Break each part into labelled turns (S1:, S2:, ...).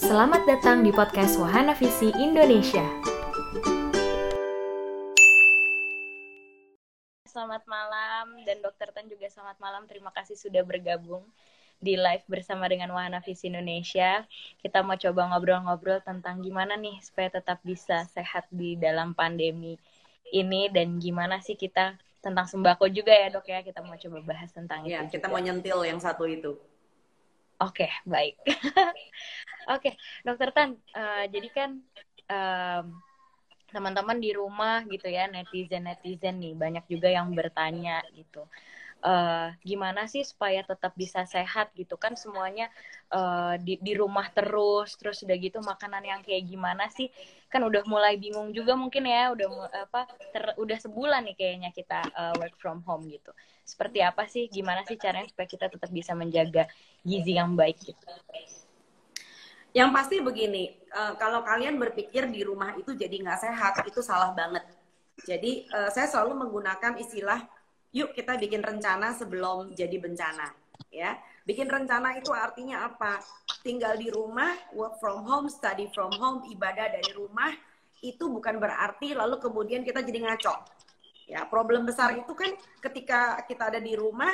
S1: Selamat datang di podcast Wahana Visi Indonesia.
S2: Selamat malam dan Dokter Tan juga selamat malam. Terima kasih sudah bergabung di live bersama dengan Wahana Visi Indonesia. Kita mau coba ngobrol-ngobrol tentang gimana nih supaya tetap bisa sehat di dalam pandemi ini dan gimana sih kita tentang sembako juga ya dok ya kita mau coba bahas tentang
S3: ya,
S2: itu.
S3: Kita juga. mau nyentil yang satu itu.
S2: Oke okay, baik. Oke okay, dokter Tan, uh, jadi kan um, teman-teman di rumah gitu ya netizen netizen nih banyak juga yang bertanya gitu. Uh, gimana sih supaya tetap bisa sehat gitu? Kan semuanya uh, di di rumah terus terus udah gitu makanan yang kayak gimana sih kan udah mulai bingung juga mungkin ya udah apa ter, udah sebulan nih kayaknya kita uh, work from home gitu. Seperti apa sih gimana sih caranya supaya kita tetap bisa menjaga gizi yang baik gitu?
S3: Yang pasti begini uh, kalau kalian berpikir di rumah itu jadi nggak sehat itu salah banget. Jadi uh, saya selalu menggunakan istilah yuk kita bikin rencana sebelum jadi bencana ya bikin rencana itu artinya apa? Tinggal di rumah work from home study from home ibadah dari rumah itu bukan berarti lalu kemudian kita jadi ngaco. Ya problem besar itu kan ketika kita ada di rumah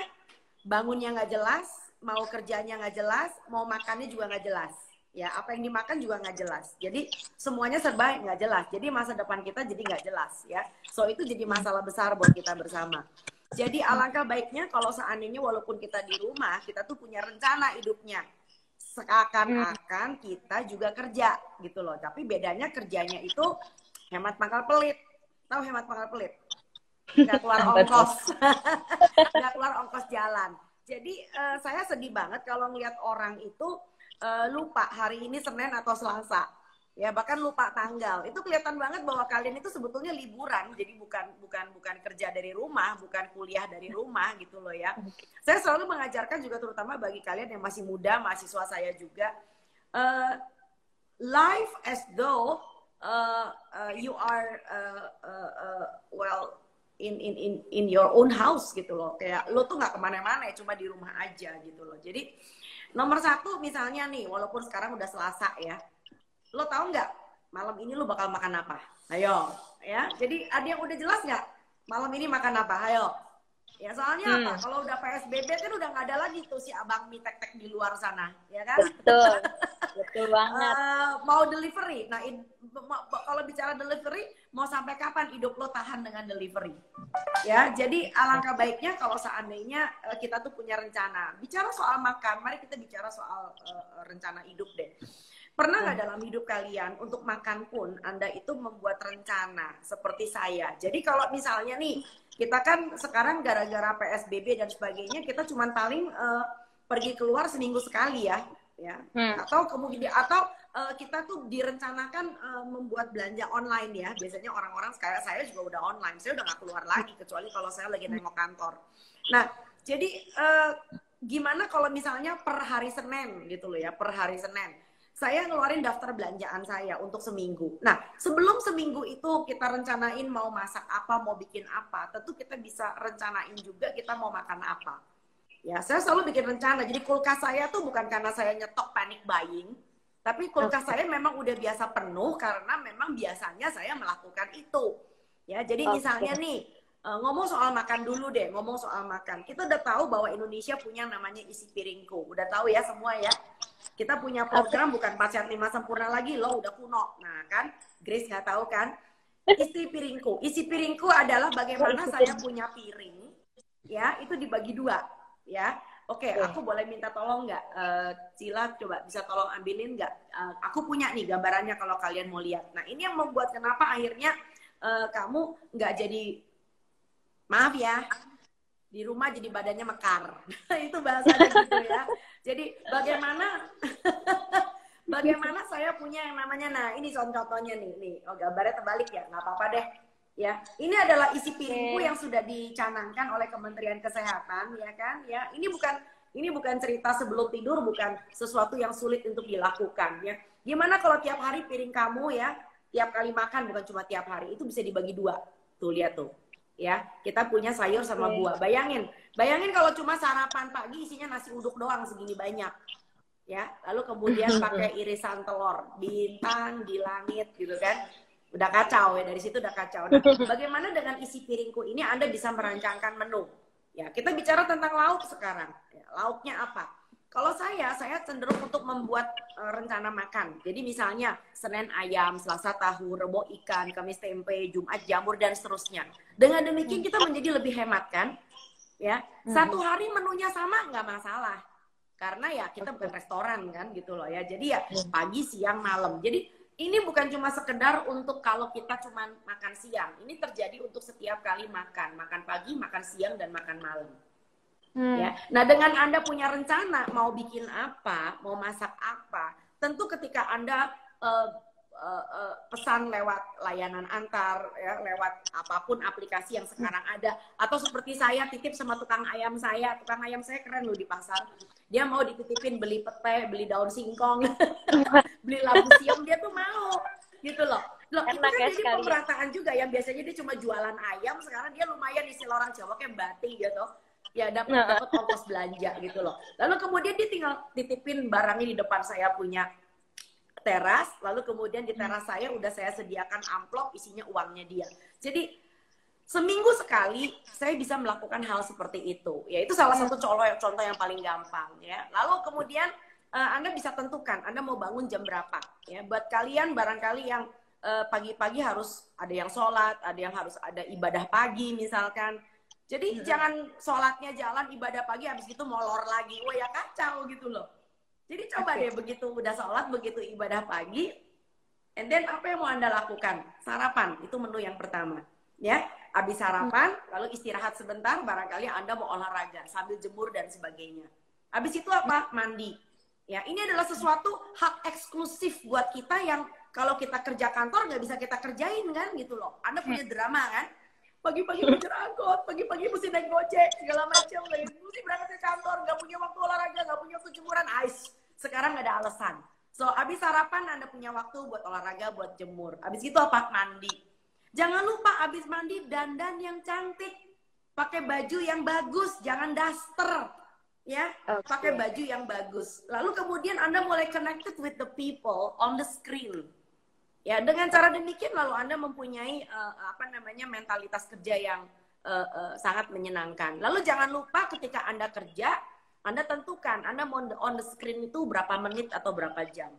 S3: bangunnya nggak jelas mau kerjanya nggak jelas mau makannya juga nggak jelas. Ya apa yang dimakan juga nggak jelas. Jadi semuanya serba nggak jelas. Jadi masa depan kita jadi nggak jelas ya. So itu jadi masalah besar buat kita bersama jadi alangkah baiknya kalau seandainya walaupun kita di rumah, kita tuh punya rencana hidupnya. Seakan-akan kita juga kerja gitu loh. Tapi bedanya kerjanya itu hemat pangkal pelit. Tahu hemat pangkal pelit? Nggak keluar ongkos. Nggak keluar ongkos jalan. Jadi uh, saya sedih banget kalau ngeliat orang itu uh, lupa hari ini Senin atau Selasa ya bahkan lupa tanggal. Itu kelihatan banget bahwa kalian itu sebetulnya liburan. Jadi bukan bukan bukan kerja dari rumah bukan kuliah dari rumah gitu loh ya. Saya selalu mengajarkan juga terutama bagi kalian yang masih muda mahasiswa saya juga uh, life as though uh, uh, you are uh, uh, uh, well in in in in your own house gitu loh. Kayak lo tuh nggak ke mana-mana ya cuma di rumah aja gitu loh. Jadi nomor satu misalnya nih walaupun sekarang udah selasa ya lo tau nggak malam ini lo bakal makan apa? Ayo, ya. Jadi ada yang udah jelas nggak malam ini makan apa? Ayo. Ya soalnya hmm. apa? Kalau udah PSBB kan udah nggak ada lagi tuh si abang mie tek-tek di luar sana, ya kan?
S2: Betul, betul banget.
S3: Uh, mau delivery, nah kalau bicara delivery, mau sampai kapan hidup lo tahan dengan delivery? Ya, jadi alangkah baiknya kalau seandainya uh, kita tuh punya rencana. Bicara soal makan, mari kita bicara soal uh, rencana hidup deh. Pernah nggak hmm. dalam hidup kalian untuk makan pun Anda itu membuat rencana seperti saya. Jadi kalau misalnya nih kita kan sekarang gara-gara PSBB dan sebagainya kita cuma paling uh, pergi keluar seminggu sekali ya, ya. Hmm. Atau kemudian atau uh, kita tuh direncanakan uh, membuat belanja online ya. Biasanya orang-orang kayak saya juga udah online. Saya udah nggak keluar lagi kecuali kalau saya lagi nengok kantor. Nah, jadi uh, gimana kalau misalnya per hari Senin gitu loh ya, per hari Senin saya ngeluarin daftar belanjaan saya untuk seminggu. Nah, sebelum seminggu itu kita rencanain mau masak apa, mau bikin apa, tentu kita bisa rencanain juga kita mau makan apa. Ya, saya selalu bikin rencana. Jadi kulkas saya tuh bukan karena saya nyetok panic buying, tapi kulkas okay. saya memang udah biasa penuh karena memang biasanya saya melakukan itu. Ya, jadi okay. misalnya nih uh, ngomong soal makan dulu deh, ngomong soal makan. Kita udah tahu bahwa Indonesia punya namanya isi piringku. Udah tahu ya semua ya. Kita punya program bukan pacar lima sempurna lagi, lo udah kuno. Nah kan, Grace nggak tahu kan? Isi piringku. Isi piringku adalah bagaimana saya punya piring, ya itu dibagi dua, ya. Oke, okay, aku boleh minta tolong nggak? Uh, Cila, coba bisa tolong ambilin nggak? Uh, aku punya nih gambarannya kalau kalian mau lihat. Nah, ini yang membuat kenapa akhirnya uh, kamu nggak jadi maaf ya di rumah jadi badannya mekar. Itu bahasanya gitu ya. Jadi bagaimana bagaimana saya punya yang namanya nah ini contohnya nih nih oh gambarnya terbalik ya nggak apa-apa deh ya. Ini adalah isi piringku yang sudah dicanangkan oleh Kementerian Kesehatan ya kan ya. Ini bukan ini bukan cerita sebelum tidur bukan sesuatu yang sulit untuk dilakukan ya. Gimana kalau tiap hari piring kamu ya tiap kali makan bukan cuma tiap hari itu bisa dibagi dua. Tuh lihat tuh ya. Kita punya sayur sama buah. Bayangin bayangin kalau cuma sarapan pagi isinya nasi uduk doang segini banyak ya. Lalu kemudian pakai irisan telur bintang di langit gitu kan. Udah kacau ya dari situ udah kacau. Nah, bagaimana dengan isi piringku ini? Anda bisa merancangkan menu. Ya kita bicara tentang lauk sekarang. Ya, lauknya apa kalau saya saya cenderung untuk membuat uh, rencana makan. Jadi misalnya senin ayam selasa tahu rebo ikan kamis tempe jumat jamur dan seterusnya. Dengan demikian kita menjadi lebih hemat kan? Ya satu hari menunya sama nggak masalah. Karena ya kita bukan restoran kan gitu loh ya. Jadi ya pagi siang malam. Jadi ini bukan cuma sekedar untuk kalau kita cuma makan siang. Ini terjadi untuk setiap kali makan. Makan pagi makan siang dan makan malam hmm. ya. Nah dengan anda punya rencana mau bikin apa mau masak apa tentu ketika anda uh, uh, uh, pesan lewat layanan antar ya lewat apa pun aplikasi yang sekarang ada atau seperti saya titip sama tukang ayam saya tukang ayam saya keren loh di pasar. Dia mau dititipin beli pete beli daun singkong beli labu siam dia tuh mau gitu loh. Loh itu kan jadi ya. pemerataan juga yang biasanya dia cuma jualan ayam sekarang dia lumayan istilah orang Jawa kayak bati gitu ya dapat nah. dapat ongkos belanja gitu loh lalu kemudian dia tinggal titipin barangnya di depan saya punya teras, lalu kemudian di teras hmm. saya udah saya sediakan amplop isinya uangnya dia. Jadi seminggu sekali saya bisa melakukan hal seperti itu. Ya itu salah satu contoh contoh yang paling gampang ya. Lalu kemudian uh, Anda bisa tentukan Anda mau bangun jam berapa ya. Buat kalian barangkali yang eh, pagi-pagi uh, harus ada yang sholat, ada yang harus ada ibadah pagi misalkan. Jadi hmm. jangan sholatnya jalan ibadah pagi habis itu molor lagi. Wah ya kacau gitu loh. Jadi coba okay. deh begitu udah sholat, begitu ibadah pagi, and then apa yang mau anda lakukan? Sarapan itu menu yang pertama, ya. Habis sarapan, hmm. lalu istirahat sebentar, barangkali anda mau olahraga sambil jemur dan sebagainya. Habis itu apa? Mandi. Ya, ini adalah sesuatu hak eksklusif buat kita yang kalau kita kerja kantor nggak bisa kita kerjain kan gitu loh. Anda punya hmm. drama kan? Pagi-pagi ngejar angkot, pagi-pagi mesti naik gojek, segala macam, mesti berangkat ke kantor, nggak punya waktu olahraga, nggak punya waktu jemuran, ice. Sekarang nggak ada alasan. So, abis sarapan Anda punya waktu buat olahraga, buat jemur. Abis itu apa? Mandi. Jangan lupa abis mandi dandan yang cantik. Pakai baju yang bagus, jangan daster. Ya, okay. pakai baju yang bagus. Lalu kemudian Anda mulai connected with the people on the screen Ya, dengan cara demikian lalu Anda mempunyai uh, apa namanya mentalitas kerja yang uh, uh, sangat menyenangkan. Lalu jangan lupa ketika Anda kerja, Anda tentukan Anda mau on the screen itu berapa menit atau berapa jam.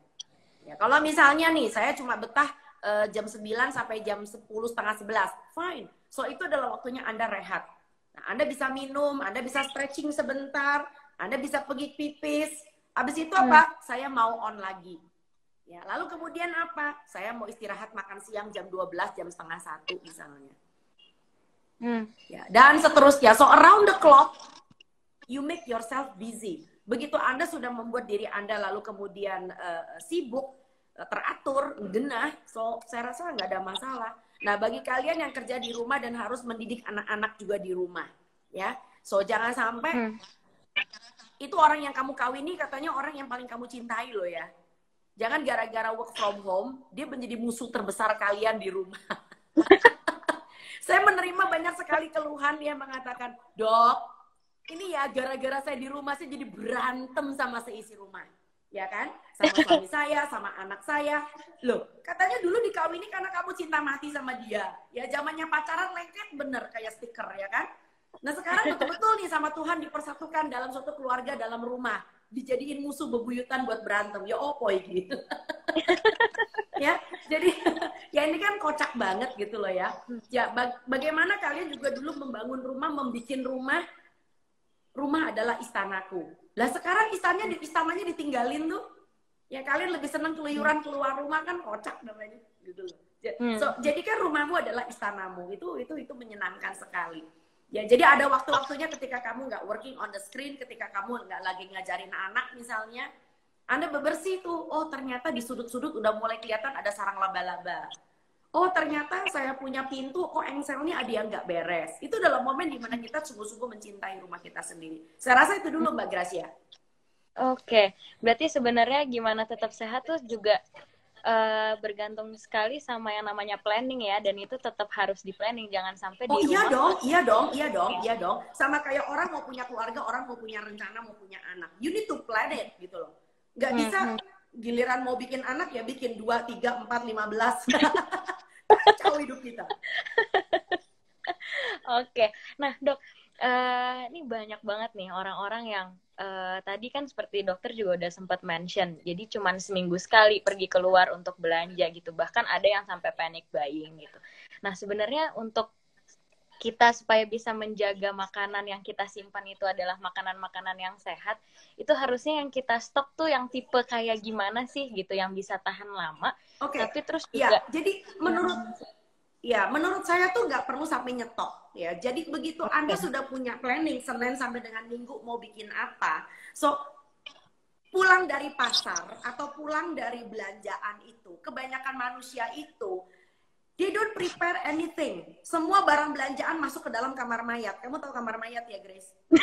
S3: Ya, kalau misalnya nih saya cuma betah uh, jam 9 sampai jam 10 setengah 11, fine. So itu adalah waktunya Anda rehat. Nah, Anda bisa minum, Anda bisa stretching sebentar, Anda bisa pergi pipis. Habis itu apa? Hmm. Saya mau on lagi Ya, lalu kemudian apa? Saya mau istirahat makan siang jam 12, jam setengah satu misalnya. Hmm. Ya, dan seterusnya. So around the clock, you make yourself busy. Begitu Anda sudah membuat diri Anda lalu kemudian uh, sibuk, teratur, genah, so saya rasa nggak ada masalah. Nah, bagi kalian yang kerja di rumah dan harus mendidik anak-anak juga di rumah, ya. So jangan sampai hmm. itu orang yang kamu kawini katanya orang yang paling kamu cintai loh ya Jangan gara-gara work from home, dia menjadi musuh terbesar kalian di rumah. saya menerima banyak sekali keluhan yang mengatakan, dok, ini ya gara-gara saya di rumah saya jadi berantem sama seisi rumah. Ya kan? Sama suami saya, sama anak saya. Loh, katanya dulu dikawini karena kamu cinta mati sama dia. Ya zamannya pacaran lengket bener kayak stiker ya kan? Nah sekarang betul-betul nih sama Tuhan dipersatukan dalam suatu keluarga, dalam rumah dijadiin musuh bebuyutan buat berantem. Ya opo gitu. Ya jadi ya ini kan kocak banget gitu loh ya. Ya baga bagaimana kalian juga dulu membangun rumah membuat rumah? Rumah adalah istanaku. Lah sekarang istananya istananya ditinggalin tuh. Ya kalian lebih seneng keluyuran keluar rumah kan kocak namanya gitu loh. Hmm. so jadi kan rumahmu adalah istanamu. Itu itu itu menyenangkan sekali Ya, jadi ada waktu-waktunya ketika kamu nggak working on the screen, ketika kamu nggak lagi ngajarin anak misalnya, Anda bebersih tuh, oh ternyata di sudut-sudut udah mulai kelihatan ada sarang laba-laba. Oh ternyata saya punya pintu, oh engselnya ada yang nggak beres. Itu dalam momen di mana kita sungguh-sungguh mencintai rumah kita sendiri. Saya rasa itu dulu Mbak Gracia.
S2: Oke, berarti sebenarnya gimana tetap sehat tuh juga uh, bergantung sekali sama yang namanya planning ya dan itu tetap harus di planning jangan sampai
S3: oh,
S2: di
S3: iya rumah dong iya dong iya dong iya dong sama kayak orang mau punya keluarga orang mau punya rencana mau punya anak you need to plan it gitu loh Nggak
S2: Hmm,
S3: bisa
S2: hmm.
S3: giliran mau bikin anak ya bikin 2, 3, 4, 15. Kacau hidup kita.
S2: Oke, nah dok, eh, ini banyak banget nih orang-orang yang eh, tadi kan seperti dokter juga udah sempat mention, jadi cuman seminggu sekali pergi keluar untuk belanja gitu, bahkan ada yang sampai panic buying gitu. Nah sebenarnya untuk kita supaya bisa menjaga makanan yang kita simpan itu adalah makanan-makanan yang sehat, itu harusnya yang kita stok tuh yang tipe kayak gimana sih gitu, yang bisa tahan lama,
S3: Oke.
S2: tapi terus
S3: Ya,
S2: juga
S3: jadi menurut ya menurut saya tuh nggak perlu sampai nyetok ya. Jadi begitu
S2: Oke.
S3: Anda sudah punya planning Senin sampai dengan Minggu mau bikin apa, so pulang dari pasar atau pulang dari belanjaan itu, kebanyakan manusia itu they don't prepare anything. Semua barang belanjaan masuk ke dalam kamar mayat. Kamu tahu kamar mayat ya, Grace?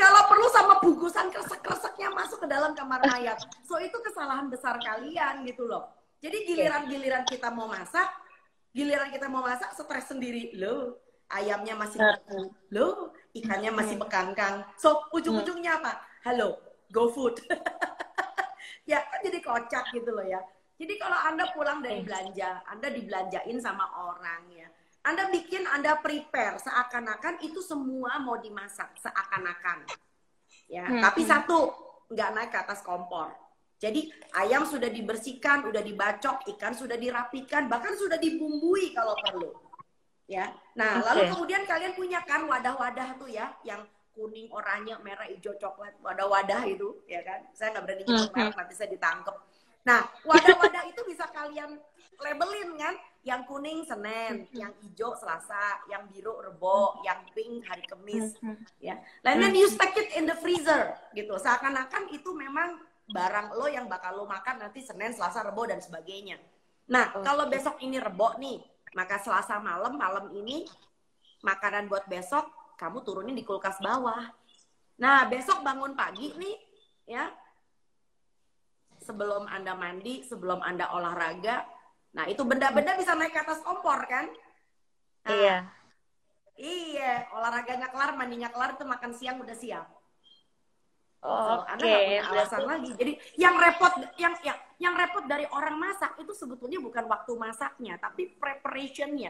S3: Kalau perlu sama bungkusan kresek-kreseknya masuk ke dalam kamar mayat. So itu kesalahan besar kalian gitu loh. Jadi giliran-giliran kita mau masak, giliran kita mau masak stres sendiri. Loh, ayamnya masih beku. Loh, ikannya masih bekangkang. So ujung-ujungnya apa? Halo, go food. ya kan jadi kocak gitu loh ya. Jadi kalau Anda pulang dari belanja, Anda dibelanjain sama orang ya. Anda bikin, Anda prepare seakan-akan itu semua mau dimasak seakan-akan. Ya,
S2: Hmm.
S3: tapi satu nggak naik ke atas kompor. Jadi ayam sudah dibersihkan, udah dibacok, ikan sudah dirapikan, bahkan sudah dibumbui kalau perlu. Ya. Nah, lalu
S2: Oke.
S3: kemudian kalian punya kan wadah-wadah tuh ya, yang kuning, oranye, merah, hijau, coklat, wadah-wadah itu, ya kan? Saya nggak berani nyebut merek, nanti saya ditangkep. Nah, wadah-wadah itu bisa kalian labelin kan? Yang kuning Senin, yang hijau Selasa, yang biru Rebo, yang pink hari Kamis, ya. And then you stack it in the freezer gitu. Seakan-akan itu memang barang lo yang bakal lo makan nanti Senin, Selasa, Rebo dan sebagainya. Nah,
S2: Oke.
S3: kalau besok ini Rebo nih, maka Selasa malam malam ini makanan buat besok kamu turunin di kulkas bawah. Nah, besok bangun pagi nih ya. Sebelum Anda mandi, sebelum Anda olahraga, nah itu benda-benda bisa naik ke atas kompor kan? Nah,
S2: Iya.
S3: Iya, olahraganya kelar, mandinya kelar, itu makan siang udah siap.
S2: Oh,
S3: Anda
S2: Oke,
S3: nggak punya alasan lagi. Jadi yang repot, yang yang yang repot dari orang masak itu sebetulnya bukan waktu masaknya, tapi preparationnya.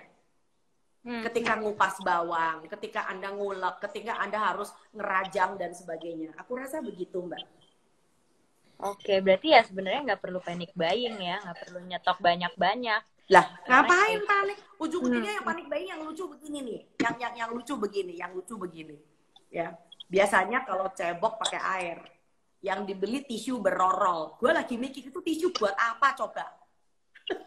S2: Hmm.
S3: Ketika ngupas bawang, ketika anda ngulek, ketika anda harus ngerajang dan sebagainya. Aku rasa begitu mbak.
S2: Oke, berarti ya sebenarnya nggak perlu panic buying ya, nggak perlu nyetok banyak-banyak.
S3: Lah,
S2: Karena
S3: ngapain panik? Ujung-ujungnya
S2: Hmm.
S3: yang panik bayi yang lucu begini nih. Yang yang yang lucu begini, yang lucu begini. Ya. Biasanya kalau cebok pakai air. Yang dibeli tisu berorol. Gue lagi mikir itu tisu buat apa coba?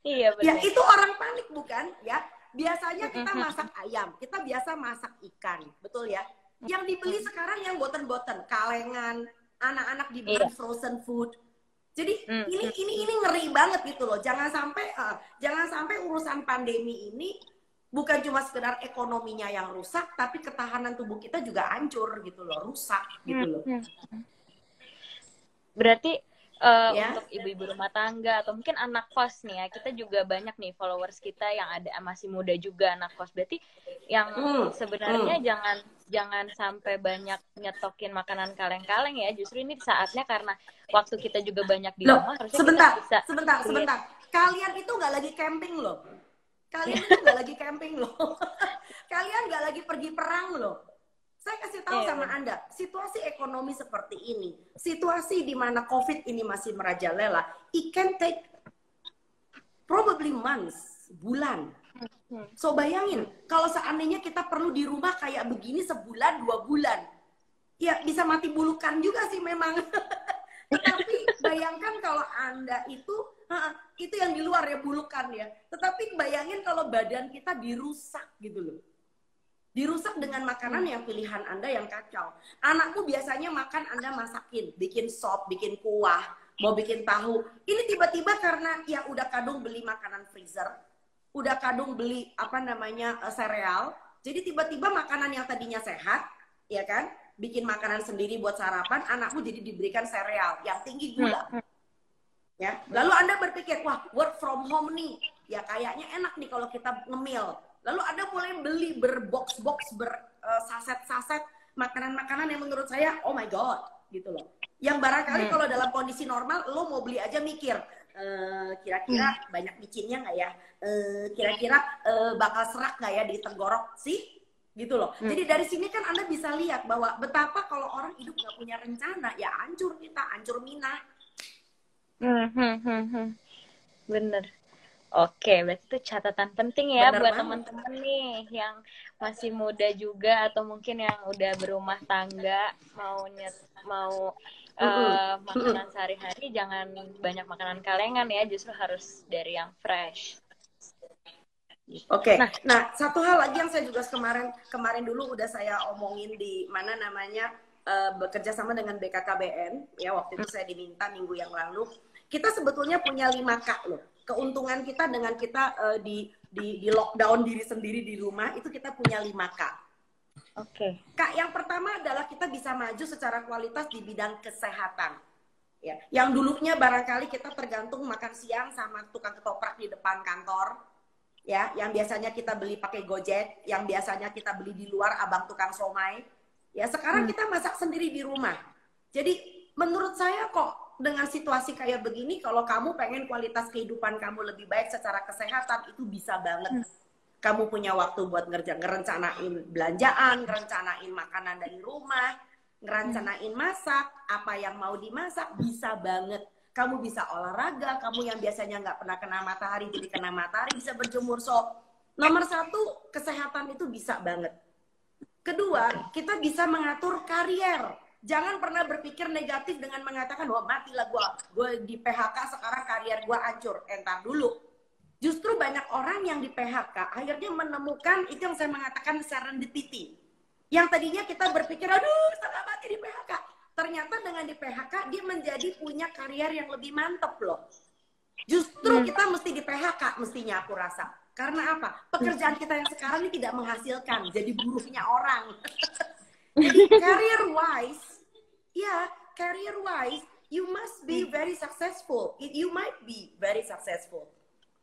S2: Iya
S3: Ya
S2: benar.
S3: itu orang panik bukan? Ya. Biasanya kita masak ayam, kita biasa masak ikan, betul ya? Yang dibeli sekarang yang boten-boten, kalengan, anak-anak dibeli
S2: Iya.
S3: frozen food. Jadi
S2: Mm,
S3: ini ini ini ngeri banget gitu loh. Jangan sampai eh, jangan sampai urusan pandemi ini bukan cuma sekedar ekonominya yang rusak, tapi ketahanan tubuh kita juga hancur gitu loh, rusak gitu loh.
S2: Hmm. Berarti eh,
S3: Ya.
S2: untuk ibu-ibu rumah tangga atau mungkin anak kos nih ya, kita juga banyak nih followers kita yang ada masih muda juga anak kos. Berarti yang
S3: Hmm,
S2: sebenarnya jangan jangan sampai banyak nyetokin makanan kaleng-kaleng ya. Justru ini saatnya karena waktu kita juga banyak di
S3: Loh,
S2: rumah harusnya
S3: sebentar,
S2: kita bisa
S3: sebentar, sebentar. Kalian itu nggak lagi camping loh. Kalian itu nggak lagi camping loh. Kalian nggak lagi pergi perang loh. Saya kasih tahu
S2: Iya,
S3: sama Anda, situasi ekonomi seperti ini, situasi di mana COVID ini masih merajalela, it can take probably months, bulan.
S2: Hmm.
S3: So bayangin, kalau seandainya kita perlu di rumah kayak begini sebulan, dua bulan, ya bisa mati bulukan juga sih memang. Tetapi bayangkan kalau Anda itu, ha, itu yang di luar ya bulukan ya. Tetapi bayangin kalau badan kita dirusak gitu loh. Dirusak dengan makanan yang pilihan Anda yang kacau. Anakmu biasanya makan Anda masakin, bikin sop, bikin kuah, mau bikin tahu. Ini tiba-tiba karena ya udah kadung beli makanan freezer, udah kadung beli apa namanya eh, sereal. Jadi tiba-tiba makanan yang tadinya sehat, ya kan? Bikin makanan sendiri buat sarapan, anakmu jadi diberikan sereal yang tinggi gula. Ya. Lalu Anda berpikir, wah, work from home nih. Ya kayaknya enak nih kalau kita ngemil. Lalu Anda mulai beli berbox-box, bersaset-saset makanan-makanan yang menurut saya, oh my god, gitu loh. Yang barangkali hmm. kalau dalam kondisi normal, lo mau beli aja mikir, uh, kira-kira hmm. banyak micinnya nggak ya? Uh, kira-kira uh, bakal serak nggak ya di tenggorok sih? Gitu loh. Hmm. Jadi dari sini kan Anda bisa lihat bahwa betapa kalau orang hidup nggak punya rencana, ya hancur kita, hancur Mina.
S2: Hmm, hmm, hmm, hmm. Bener. Oke, berarti itu catatan penting ya Bener buat teman-teman nih yang masih muda juga atau mungkin yang udah berumah tangga mau nyet mau uh, makanan sehari-hari jangan banyak makanan kalengan ya, justru harus dari yang fresh.
S3: Oke, okay. nah, nah satu hal lagi yang saya juga kemarin kemarin dulu udah saya omongin di mana namanya uh, bekerja sama dengan BKKBN ya waktu itu saya diminta minggu yang lalu kita sebetulnya punya 5K loh keuntungan kita dengan kita uh, di, di di lockdown diri sendiri di rumah itu kita punya 5K.
S2: Oke. Okay.
S3: Kak, yang pertama adalah kita bisa maju secara kualitas di bidang kesehatan. Ya, yang dulunya barangkali kita tergantung makan siang sama tukang ketoprak di depan kantor. Ya, yang biasanya kita beli pakai Gojek, yang biasanya kita beli di luar abang tukang somai. Ya, sekarang hmm. kita masak sendiri di rumah. Jadi menurut saya kok dengan situasi kayak begini, kalau kamu pengen kualitas kehidupan kamu lebih baik secara kesehatan, itu bisa banget. Hmm. Kamu punya waktu buat ngerja, ngerencanain belanjaan, ngerencanain makanan dari rumah, ngerencanain masak, apa yang mau dimasak, bisa banget. Kamu bisa olahraga, kamu yang biasanya nggak pernah kena matahari, jadi kena matahari, bisa berjemur. So, nomor satu, kesehatan itu bisa banget. Kedua, kita bisa mengatur karier jangan pernah berpikir negatif dengan mengatakan wah matilah gue gue di PHK sekarang karier gue hancur. Entar dulu. Justru banyak orang yang di PHK akhirnya menemukan itu yang saya mengatakan serendipity. Yang tadinya kita berpikir aduh setengah mati di PHK ternyata dengan di PHK dia menjadi punya karier yang lebih mantep loh. Justru hmm. kita mesti di PHK mestinya aku rasa. Karena apa? Pekerjaan kita yang sekarang ini tidak menghasilkan jadi buruhnya orang. Jadi career wise ya career wise you must be hmm. very successful you might be very successful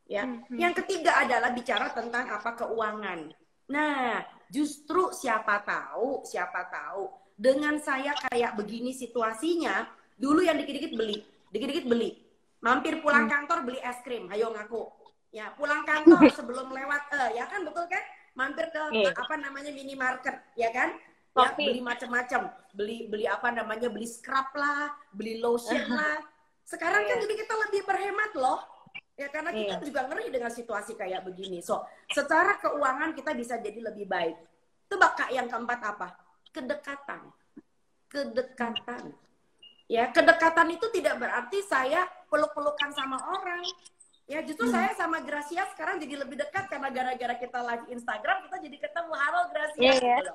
S3: ya mm-hmm. yang ketiga adalah bicara tentang apa keuangan nah justru siapa tahu siapa tahu dengan saya kayak begini situasinya dulu yang dikit-dikit beli dikit-dikit beli mampir pulang hmm. kantor beli es krim ayo ngaku ya pulang kantor sebelum lewat uh, ya kan betul kan mampir ke yeah. apa namanya minimarket ya kan ya, beli macam-macam. Beli beli apa namanya? Beli scrub lah beli lotion lah. Sekarang kan iya. jadi kita lebih berhemat loh. Ya karena kita yeah. juga ngeri dengan situasi kayak begini. So secara keuangan kita bisa jadi lebih baik. Tebak kak yang keempat apa? Kedekatan. Kedekatan. Ya kedekatan itu tidak berarti saya peluk-pelukan sama orang Ya justru hmm. saya sama Gracia sekarang jadi lebih dekat karena gara-gara kita live Instagram kita jadi ketemu halo Gracia yeah, yeah. Gitu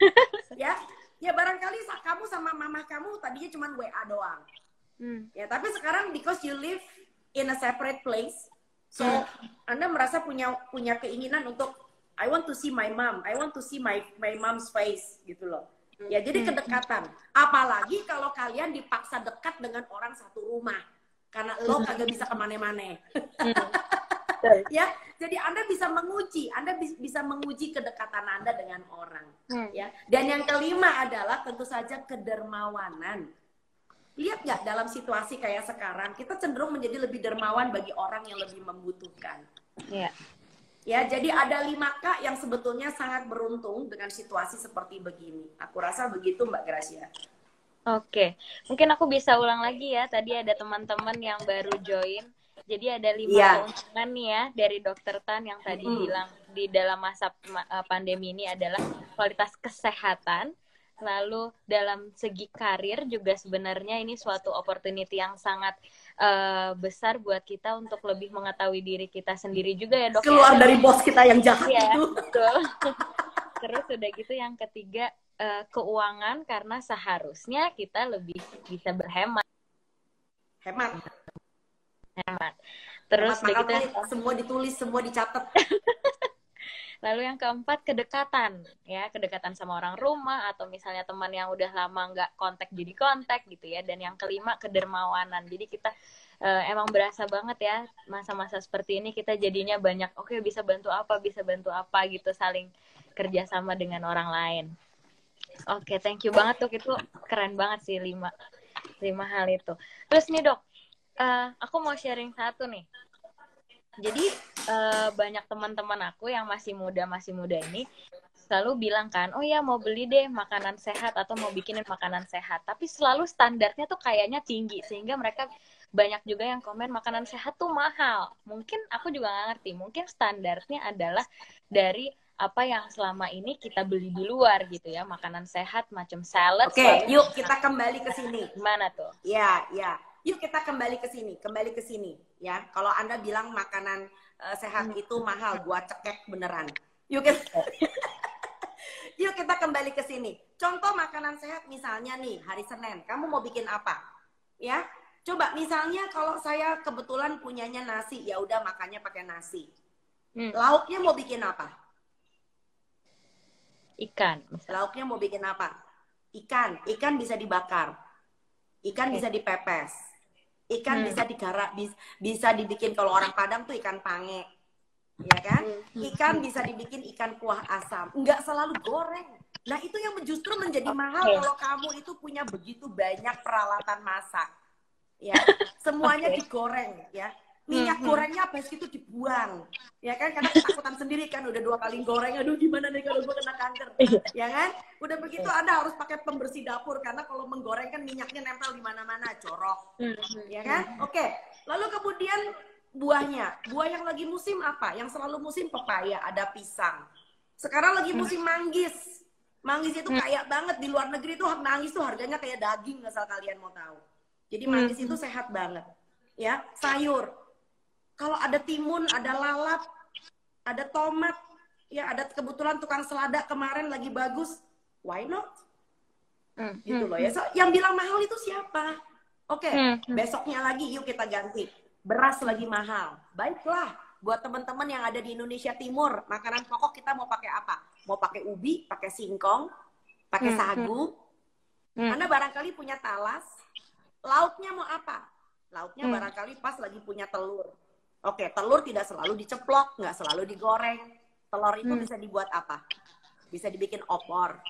S3: ya. Ya barangkali kamu sama mama kamu tadinya cuma WA doang. Hmm. Ya tapi sekarang because you live in a separate place, so hmm. Anda merasa punya punya keinginan untuk I want to see my mom, I want to see my my mom's face gitu loh. Ya jadi hmm. kedekatan. Apalagi kalau kalian dipaksa dekat dengan orang satu rumah karena lo kagak bisa ke mana-mana. Hmm. ya, jadi Anda bisa menguji, Anda bisa menguji kedekatan Anda dengan orang. Hmm. Ya, dan yang kelima adalah tentu saja kedermawanan. Lihat nggak dalam situasi kayak sekarang, kita cenderung menjadi lebih dermawan bagi orang yang lebih membutuhkan.
S2: Ya.
S3: Ya, jadi ada 5K yang sebetulnya sangat beruntung dengan situasi seperti begini. Aku rasa begitu Mbak Gracia.
S2: Oke, mungkin aku bisa ulang lagi ya. Tadi ada teman-teman yang baru join. Jadi ada lima yeah. keuntungan nih ya dari Dokter Tan yang tadi mm. bilang di dalam masa eh, pandemi ini adalah kualitas kesehatan. Lalu dalam segi karir juga sebenarnya ini suatu opportunity yang sangat uh, besar buat kita untuk lebih mengetahui diri kita sendiri juga ya dok.
S3: Ya. Keluar ya. dari bos kita yang jahat ya, itu.
S2: Betul. Terus udah gitu yang ketiga uh, keuangan karena seharusnya kita lebih bisa berhemat.
S3: Hemat.
S2: Hemat. Terus
S3: Hemat gitu semua ditulis, semua dicatat.
S2: Lalu yang keempat kedekatan, ya kedekatan sama orang rumah atau misalnya teman yang udah lama nggak kontak jadi kontak gitu ya. Dan yang kelima kedermawanan. Jadi kita uh, emang berasa banget ya masa-masa seperti ini kita jadinya banyak oke okay, bisa bantu apa bisa bantu apa gitu saling kerjasama dengan orang lain. Oke, okay, thank you banget tuh itu keren banget sih lima lima hal itu. Terus nih dok, uh, aku mau sharing satu nih. Jadi uh, banyak teman-teman aku yang masih muda masih muda ini selalu bilang kan oh ya mau beli deh makanan sehat atau mau bikinin makanan sehat. Tapi selalu standarnya tuh kayaknya tinggi sehingga mereka banyak juga yang komen makanan sehat tuh mahal. Mungkin aku juga nggak ngerti. Mungkin standarnya adalah dari apa yang selama ini kita beli di luar gitu ya makanan sehat macam salad
S3: oke okay, yuk kita kembali ke sini
S2: gimana tuh
S3: ya ya yuk kita kembali ke sini, kembali ke sini ya. Kalau Anda bilang makanan uh, sehat hmm. itu mahal, gua cekek beneran. Yuk kita Yuk kita kembali ke sini. Contoh makanan sehat misalnya nih, hari Senin, kamu mau bikin apa? Ya. Coba misalnya kalau saya kebetulan punyanya nasi, ya udah makannya pakai nasi. Hmm. Lauknya mau bikin apa?
S2: Ikan.
S3: Lauknya mau bikin apa? Ikan. Ikan bisa dibakar. Ikan okay. bisa dipepes ikan hmm. bisa digarap bisa, bisa dibikin kalau orang Padang tuh ikan pange ya kan hmm. ikan bisa dibikin ikan kuah asam nggak selalu goreng nah itu yang justru menjadi mahal kalau kamu itu punya begitu banyak peralatan masak ya semuanya okay. digoreng ya minyak hmm, hmm. gorengnya habis itu dibuang. Ya kan karena ketakutan sendiri kan udah dua kali goreng. Aduh gimana nih kalau gue kena kanker? Iya. ya kan? Udah begitu iya. anda harus pakai pembersih dapur karena kalau menggoreng kan minyaknya nempel di mana-mana corok hmm, ya kan? Oke. Lalu kemudian buahnya. Buah yang lagi musim apa? Yang selalu musim pepaya ada pisang. Sekarang lagi musim manggis. Manggis itu kayak banget. Di luar negeri tuh manggis tuh harganya kayak daging asal kalian mau tahu. Jadi manggis itu sehat banget. Ya sayur kalau ada timun, ada lalap, ada tomat, ya ada kebetulan tukang selada kemarin lagi bagus, why not? Hmm. Gitu loh ya. So, yang bilang mahal itu siapa? Oke, okay, hmm, hmm. besoknya lagi yuk kita ganti. Beras lagi mahal. Baiklah, buat teman-teman yang ada di Indonesia Timur, makanan pokok kita mau pakai apa? Mau pakai ubi, pakai singkong, pakai hmm, sagu. Hmm. Anda barangkali punya talas. Lauknya mau apa? Lauknya hmm. barangkali pas lagi punya telur. Oke, telur tidak selalu diceplok, nggak selalu digoreng. Telur itu hmm. bisa dibuat apa? Bisa dibikin opor.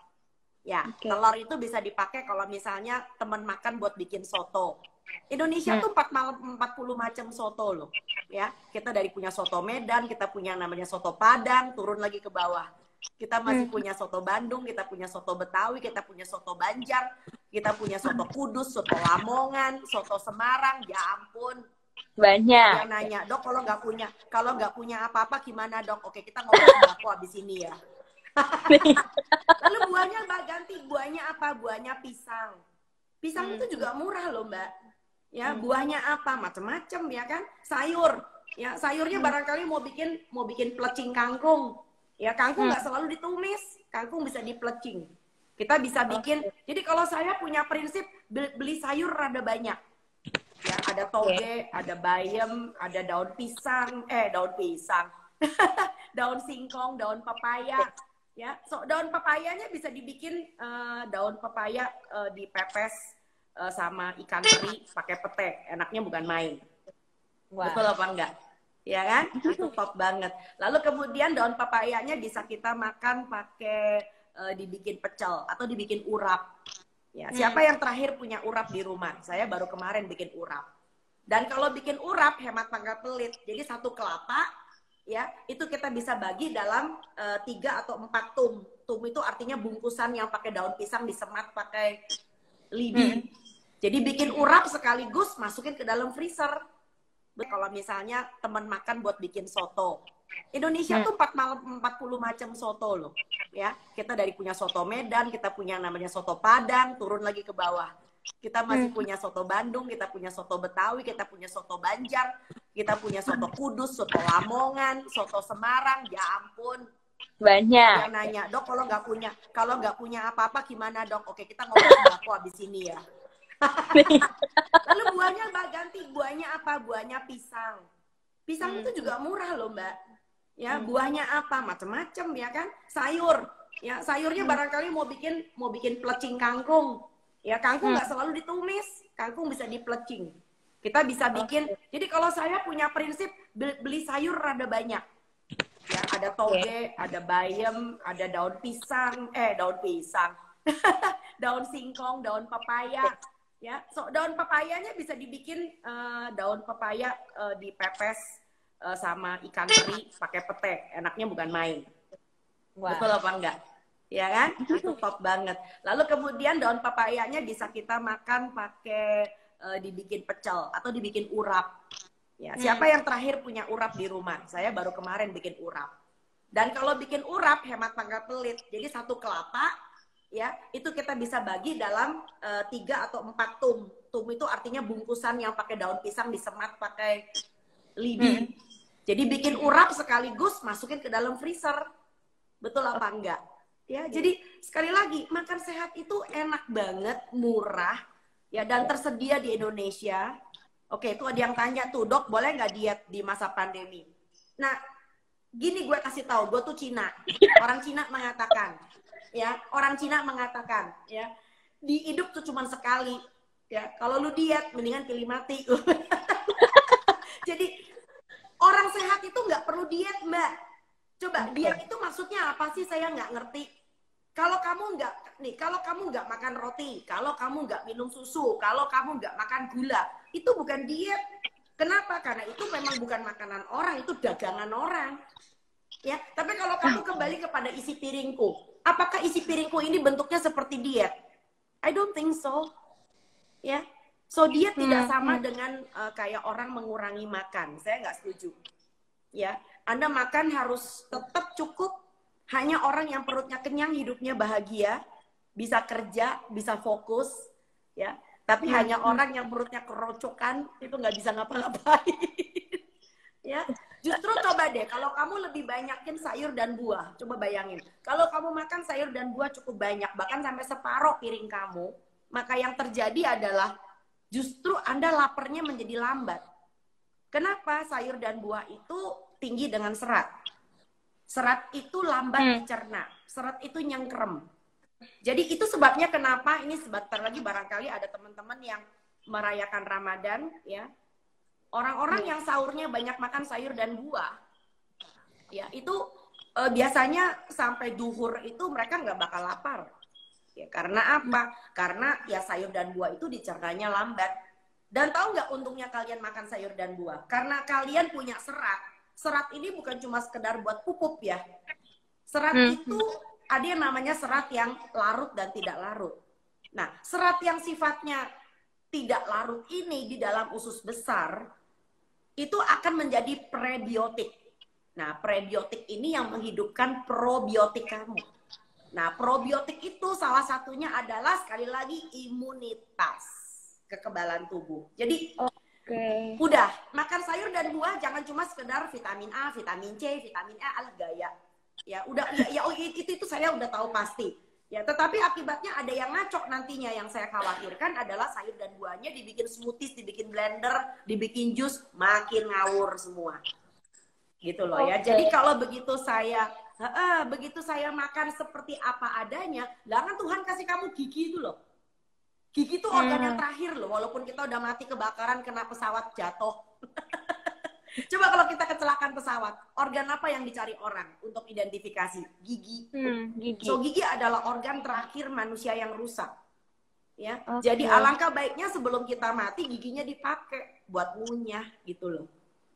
S3: Ya, okay. telur itu bisa dipakai kalau misalnya teman makan buat bikin soto. Indonesia hmm. tuh 40 macam soto loh. Ya, kita dari punya soto Medan, kita punya namanya soto Padang, turun lagi ke bawah. Kita masih hmm. punya soto Bandung, kita punya soto Betawi, kita punya soto Banjar, kita punya soto Kudus, soto Lamongan, soto Semarang. Ya ampun,
S2: banyak.
S3: Yang nanya dok kalau nggak punya kalau nggak punya apa-apa gimana dok? Oke kita ngomong sembako habis ini ya. Lalu buahnya mbak ganti buahnya apa? Buahnya pisang. Pisang hmm. itu juga murah loh mbak. Ya hmm. buahnya apa? Macam-macam ya kan? Sayur. Ya sayurnya hmm. barangkali mau bikin mau bikin plecing kangkung. Ya kangkung nggak hmm. selalu ditumis. Kangkung bisa diplecing. Kita bisa bikin. Okay. jadi kalau saya punya prinsip beli sayur rada banyak. ya ada toge okay. ada bayam ada daun pisang eh daun pisang daun singkong daun pepaya ya so daun pepayanya bisa dibikin uh, daun pepaya uh, dipepes uh, sama ikan teri pakai pete enaknya bukan main wow. betul apa enggak ya kan itu top banget lalu kemudian daun pepayanya bisa kita makan pakai uh, dibikin pecel atau dibikin urap Ya, hmm. siapa yang terakhir punya urap di rumah? Saya baru kemarin bikin urap. Dan kalau bikin urap hemat tanggal pelit. Jadi satu kelapa ya itu kita bisa bagi dalam uh, tiga atau empat tum. Tum itu artinya bungkusan yang pakai daun pisang disemat pakai lidi. Hmm. Jadi bikin urap sekaligus masukin ke dalam freezer. Kalau misalnya teman makan buat bikin soto, Indonesia hmm. tuh 40 macam soto loh. Ya, kita dari punya soto Medan, kita punya namanya soto Padang, turun lagi ke bawah. Kita masih hmm. punya soto Bandung, kita punya soto Betawi, kita punya soto Banjar, kita punya soto Kudus, soto Lamongan, soto Semarang. Ya ampun,
S2: banyak.
S3: Yang nanya, dok kalau nggak punya, kalau nggak punya apa-apa gimana dok? Oke kita ngomong aku habis ini ya. Lalu buahnya mbak ganti, buahnya apa? Buahnya pisang. Pisang hmm. itu juga murah loh mbak Ya, buahnya apa? Macam-macam ya kan? Sayur. Ya, sayurnya barangkali mau bikin mau bikin plecing kangkung. Ya, kangkung nggak selalu ditumis, kangkung bisa diplecing. Kita bisa bikin. Jadi kalau saya punya prinsip beli, sayur rada banyak. Ya, ada toge, ada bayam, ada daun pisang, eh daun pisang. daun singkong, daun pepaya. Ya, so daun pepayanya bisa dibikin eh, daun pepaya eh, dipepes eh, sama ikan teri pakai pete. Enaknya bukan main.
S2: Wah.
S3: Betul apa enggak? Ya kan? Itu top banget. Lalu kemudian daun papayanya bisa kita makan pakai eh, dibikin pecel atau dibikin urap. Ya, siapa yang terakhir punya urap di rumah? Saya baru kemarin bikin urap. Dan kalau bikin urap hemat tangga pelit. Jadi satu kelapa ya, itu kita bisa bagi dalam eh, tiga atau empat tum. Tum itu artinya bungkusan yang pakai daun pisang disemat pakai lidi. Jadi bikin urap sekaligus masukin ke dalam freezer. Betul apa enggak? Ya, jadi sekali lagi makan sehat itu enak banget, murah, ya dan tersedia di Indonesia. Oke, itu ada yang tanya tuh, dok boleh nggak diet di masa pandemi? Nah, gini gue kasih tahu, gue tuh Cina. Orang Cina mengatakan, ya orang Cina mengatakan, ya di hidup tuh cuma sekali. Ya, kalau lu diet, mendingan pilih mati. jadi orang sehat itu nggak perlu diet, mbak. Coba diet itu maksudnya apa sih? Saya nggak ngerti. Kalau kamu nggak nih, kalau kamu nggak makan roti, kalau kamu nggak minum susu, kalau kamu nggak makan gula, itu bukan diet. Kenapa? Karena itu memang bukan makanan orang, itu dagangan orang. Ya, tapi kalau kamu kembali kepada isi piringku, apakah isi piringku ini bentuknya seperti diet? I don't think so. Ya, so diet tidak sama dengan uh, kayak orang mengurangi makan. Saya nggak setuju. Ya, Anda makan harus tetap cukup. Hanya orang yang perutnya kenyang, hidupnya bahagia, bisa kerja, bisa fokus, ya. Tapi hanya orang yang perutnya kerocokan itu nggak bisa ngapa-ngapain. ya, justru coba deh kalau kamu lebih banyakin sayur dan buah, coba bayangin. Kalau kamu makan sayur dan buah cukup banyak, bahkan sampai separuh piring kamu, maka yang terjadi adalah justru Anda laparnya menjadi lambat. Kenapa sayur dan buah itu tinggi dengan serat? Serat itu lambat
S2: Hmm.
S3: dicerna, serat itu nyengkrem. Jadi itu sebabnya kenapa ini sebentar lagi barangkali ada teman-teman yang merayakan Ramadan ya. Orang-orang yang sahurnya banyak makan sayur dan buah. Ya, itu eh, biasanya sampai duhur itu mereka nggak bakal lapar. Ya, karena apa? Karena ya sayur dan buah itu dicernanya lambat. Dan tahu nggak untungnya kalian makan sayur dan buah? Karena kalian punya serat. Serat ini bukan cuma sekedar buat pupuk ya. Serat
S2: Hmm.
S3: itu ada yang namanya serat yang larut dan tidak larut. Nah, serat yang sifatnya tidak larut ini di dalam usus besar itu akan menjadi prebiotik. Nah, prebiotik ini yang menghidupkan probiotik kamu. Nah, probiotik itu salah satunya adalah sekali lagi imunitas kekebalan tubuh. Jadi
S2: Oke.
S3: udah makan sayur dan buah jangan cuma sekedar vitamin A, vitamin C, vitamin E ala gaya. Ya udah ya, ya oh, itu itu saya udah tahu pasti. Ya, tetapi akibatnya ada yang ngacok nantinya yang saya khawatirkan adalah sayur dan buahnya dibikin smoothies, dibikin blender, dibikin jus, makin ngawur semua. Gitu loh ya.
S2: Oke.
S3: Jadi kalau begitu saya begitu saya makan seperti apa adanya, lah kan Tuhan kasih kamu gigi itu loh. Gigi itu organ yang terakhir loh, walaupun kita udah mati kebakaran kena pesawat jatuh. Coba kalau kita kecelakaan pesawat, organ apa yang dicari orang untuk identifikasi? Gigi.
S2: Hmm, gigi.
S3: So gigi adalah organ terakhir manusia yang rusak. Ya.
S2: Oke.
S3: Jadi alangkah baiknya sebelum kita mati giginya dipakai buat ngunyah gitu loh.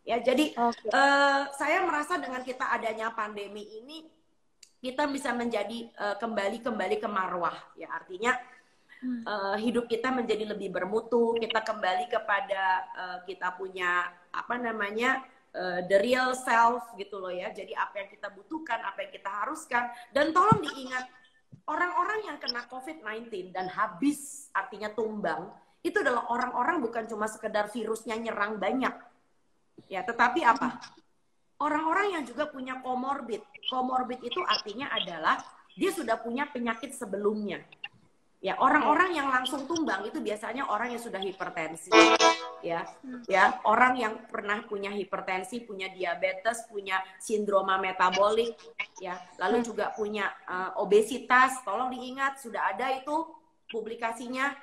S3: Ya, jadi
S2: Oke.
S3: eh, saya merasa dengan kita adanya pandemi ini kita bisa menjadi eh, kembali kembali ke marwah ya artinya eh, hidup kita menjadi lebih bermutu. Kita kembali kepada eh, kita punya apa namanya eh, the real self gitu loh ya. Jadi apa yang kita butuhkan apa yang kita haruskan. Dan tolong diingat orang-orang yang kena COVID-19 dan habis artinya tumbang itu adalah orang-orang bukan cuma sekedar virusnya nyerang banyak. Ya tetapi apa? Orang-orang yang juga punya komorbid. Komorbid itu artinya adalah dia sudah punya penyakit sebelumnya. Ya, orang-orang yang langsung tumbang itu biasanya orang yang sudah hipertensi. Ya. Ya, orang yang pernah punya hipertensi, punya diabetes, punya sindroma metabolik, ya. Lalu juga punya uh, obesitas. Tolong diingat sudah ada itu publikasinya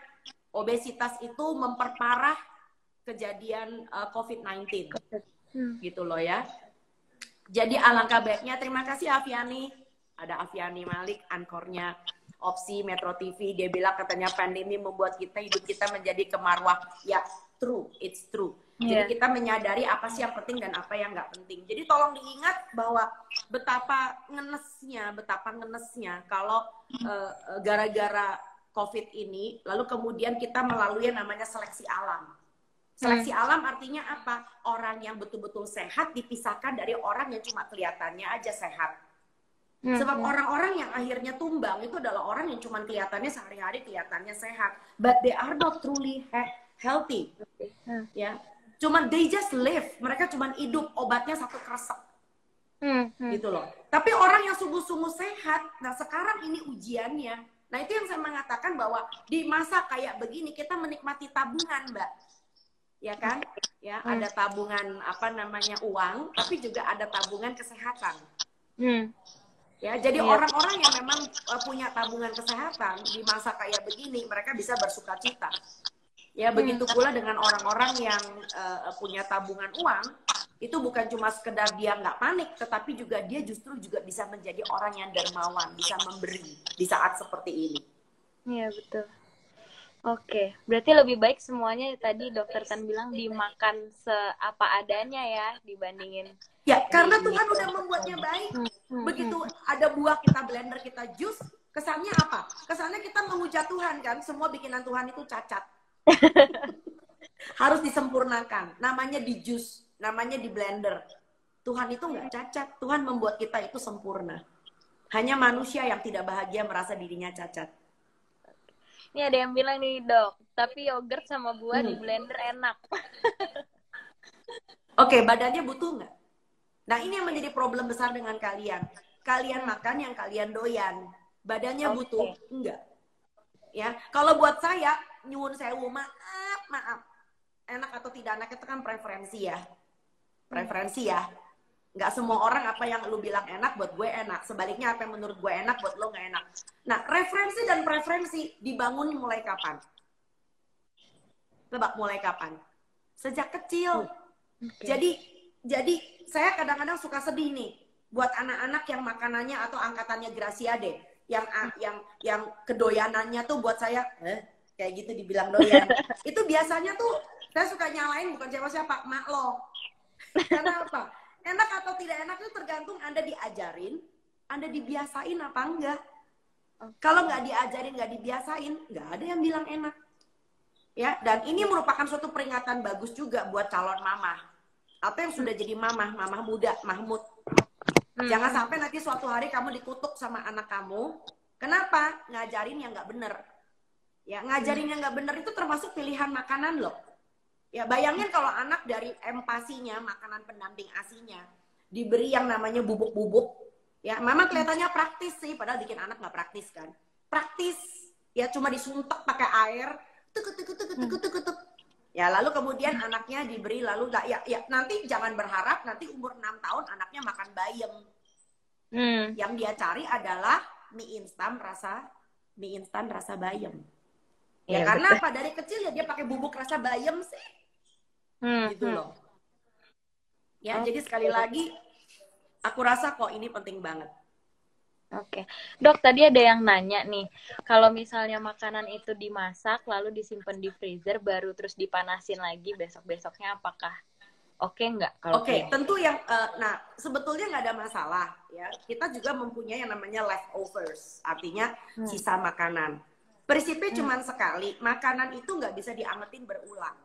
S3: obesitas itu memperparah kejadian uh, COVID-19. Hmm. Gitu loh ya. Jadi alangkah baiknya terima kasih Aviani. Ada Aviani Malik ankornya opsi Metro TV dia bilang katanya pandemi membuat kita hidup kita menjadi kemarwah. Ya true it's true. Yeah. jadi kita menyadari apa sih yang penting dan apa yang nggak penting. Jadi tolong diingat bahwa betapa ngenesnya betapa ngenesnya kalau uh, gara-gara covid ini lalu kemudian kita melalui yang namanya seleksi alam. Seleksi hmm. alam artinya apa? Orang yang betul-betul sehat dipisahkan dari orang yang cuma kelihatannya aja sehat Hmm. Sebab hmm. orang-orang yang akhirnya tumbang itu adalah orang yang cuma kelihatannya sehari-hari kelihatannya sehat, but they are not truly healthy. Hmm. Ya, cuman they just live. Mereka cuma hidup, obatnya satu kresek. Hmm. Hmm. Gitu loh. Tapi orang yang sungguh-sungguh sehat, nah sekarang ini ujiannya. Nah itu yang saya mengatakan bahwa di masa kayak begini kita menikmati tabungan, Mbak. Ya kan? Ya, hmm. ada tabungan apa namanya uang, tapi juga ada tabungan kesehatan. Hmm Ya, jadi iya. orang-orang yang memang uh, punya tabungan kesehatan di masa kayak begini, mereka bisa bersuka cita. Ya, hmm. begitu pula dengan orang-orang yang uh, punya tabungan uang, itu bukan cuma sekedar dia nggak panik, tetapi juga dia justru juga bisa menjadi orang yang dermawan, bisa memberi di saat seperti ini.
S2: Iya, betul. Oke, berarti lebih baik semuanya tadi dokter Tan bilang dimakan seapa adanya ya dibandingin.
S3: Ya, karena Tuhan udah membuatnya baik. Hmm, hmm, Begitu hmm. ada buah kita blender, kita jus, kesannya apa? Kesannya kita menghujat Tuhan kan, semua bikinan Tuhan itu cacat. Harus disempurnakan. Namanya di jus, namanya di blender. Tuhan itu nggak cacat, Tuhan membuat kita itu sempurna. Hanya manusia yang tidak bahagia merasa dirinya cacat.
S2: Ini ada yang bilang nih dok, tapi yogurt sama buah hmm. di blender enak.
S3: Oke, okay, badannya butuh nggak? Nah ini yang menjadi problem besar dengan kalian. Kalian makan yang kalian doyan, badannya okay. butuh? Enggak? Ya, kalau buat saya nyuwun sewu maaf maaf, enak atau tidak enak itu kan preferensi ya, preferensi ya. Nggak semua orang apa yang lu bilang enak buat gue enak. Sebaliknya apa yang menurut gue enak buat lo nggak enak. Nah referensi dan preferensi dibangun mulai kapan? Tebak mulai kapan? Sejak kecil. Okay. jadi jadi saya kadang-kadang suka sedih nih buat anak-anak yang makanannya atau angkatannya Graciade yang yang yang kedoyanannya tuh buat saya eh, kayak gitu dibilang doyan. Itu biasanya tuh saya suka nyalain bukan siapa-siapa mak lo. Karena apa? Enak atau tidak enak itu tergantung Anda diajarin, Anda dibiasain apa enggak. Kalau nggak diajarin, nggak dibiasain, nggak ada yang bilang enak. Ya, dan ini merupakan suatu peringatan bagus juga buat calon mama atau yang sudah jadi mama, mama muda, Mahmud. Hmm. Jangan sampai nanti suatu hari kamu dikutuk sama anak kamu. Kenapa? Ngajarin yang nggak bener. Ya, ngajarin yang nggak bener itu termasuk pilihan makanan loh Ya bayangin kalau anak dari empasinya, makanan pendamping asinya, diberi yang namanya bubuk-bubuk. Ya, memang kelihatannya praktis sih, padahal bikin anak nggak praktis kan. Praktis, ya cuma disuntak pakai air, tuk tuk tuk tuk tuk tuk. Ya, lalu kemudian anaknya diberi lalu ya ya nanti jangan berharap nanti umur 6 tahun anaknya makan bayam. Hmm. Yang dia cari adalah mie instan rasa mie instan rasa bayam. Ya, ya karena betul. apa dari kecil ya dia pakai bubuk rasa bayam sih hmm. gitu hmm. loh ya okay. jadi sekali lagi aku rasa kok ini penting banget
S2: Oke, okay. dok tadi ada yang nanya nih, kalau misalnya makanan itu dimasak lalu disimpan di freezer baru terus dipanasin lagi besok besoknya apakah oke okay nggak?
S3: Oke, okay. tentu yang, uh, nah sebetulnya nggak ada masalah ya. Kita juga mempunyai yang namanya leftovers, artinya hmm. sisa makanan. Prinsipnya hmm. cuma sekali, makanan itu nggak bisa diangetin berulang.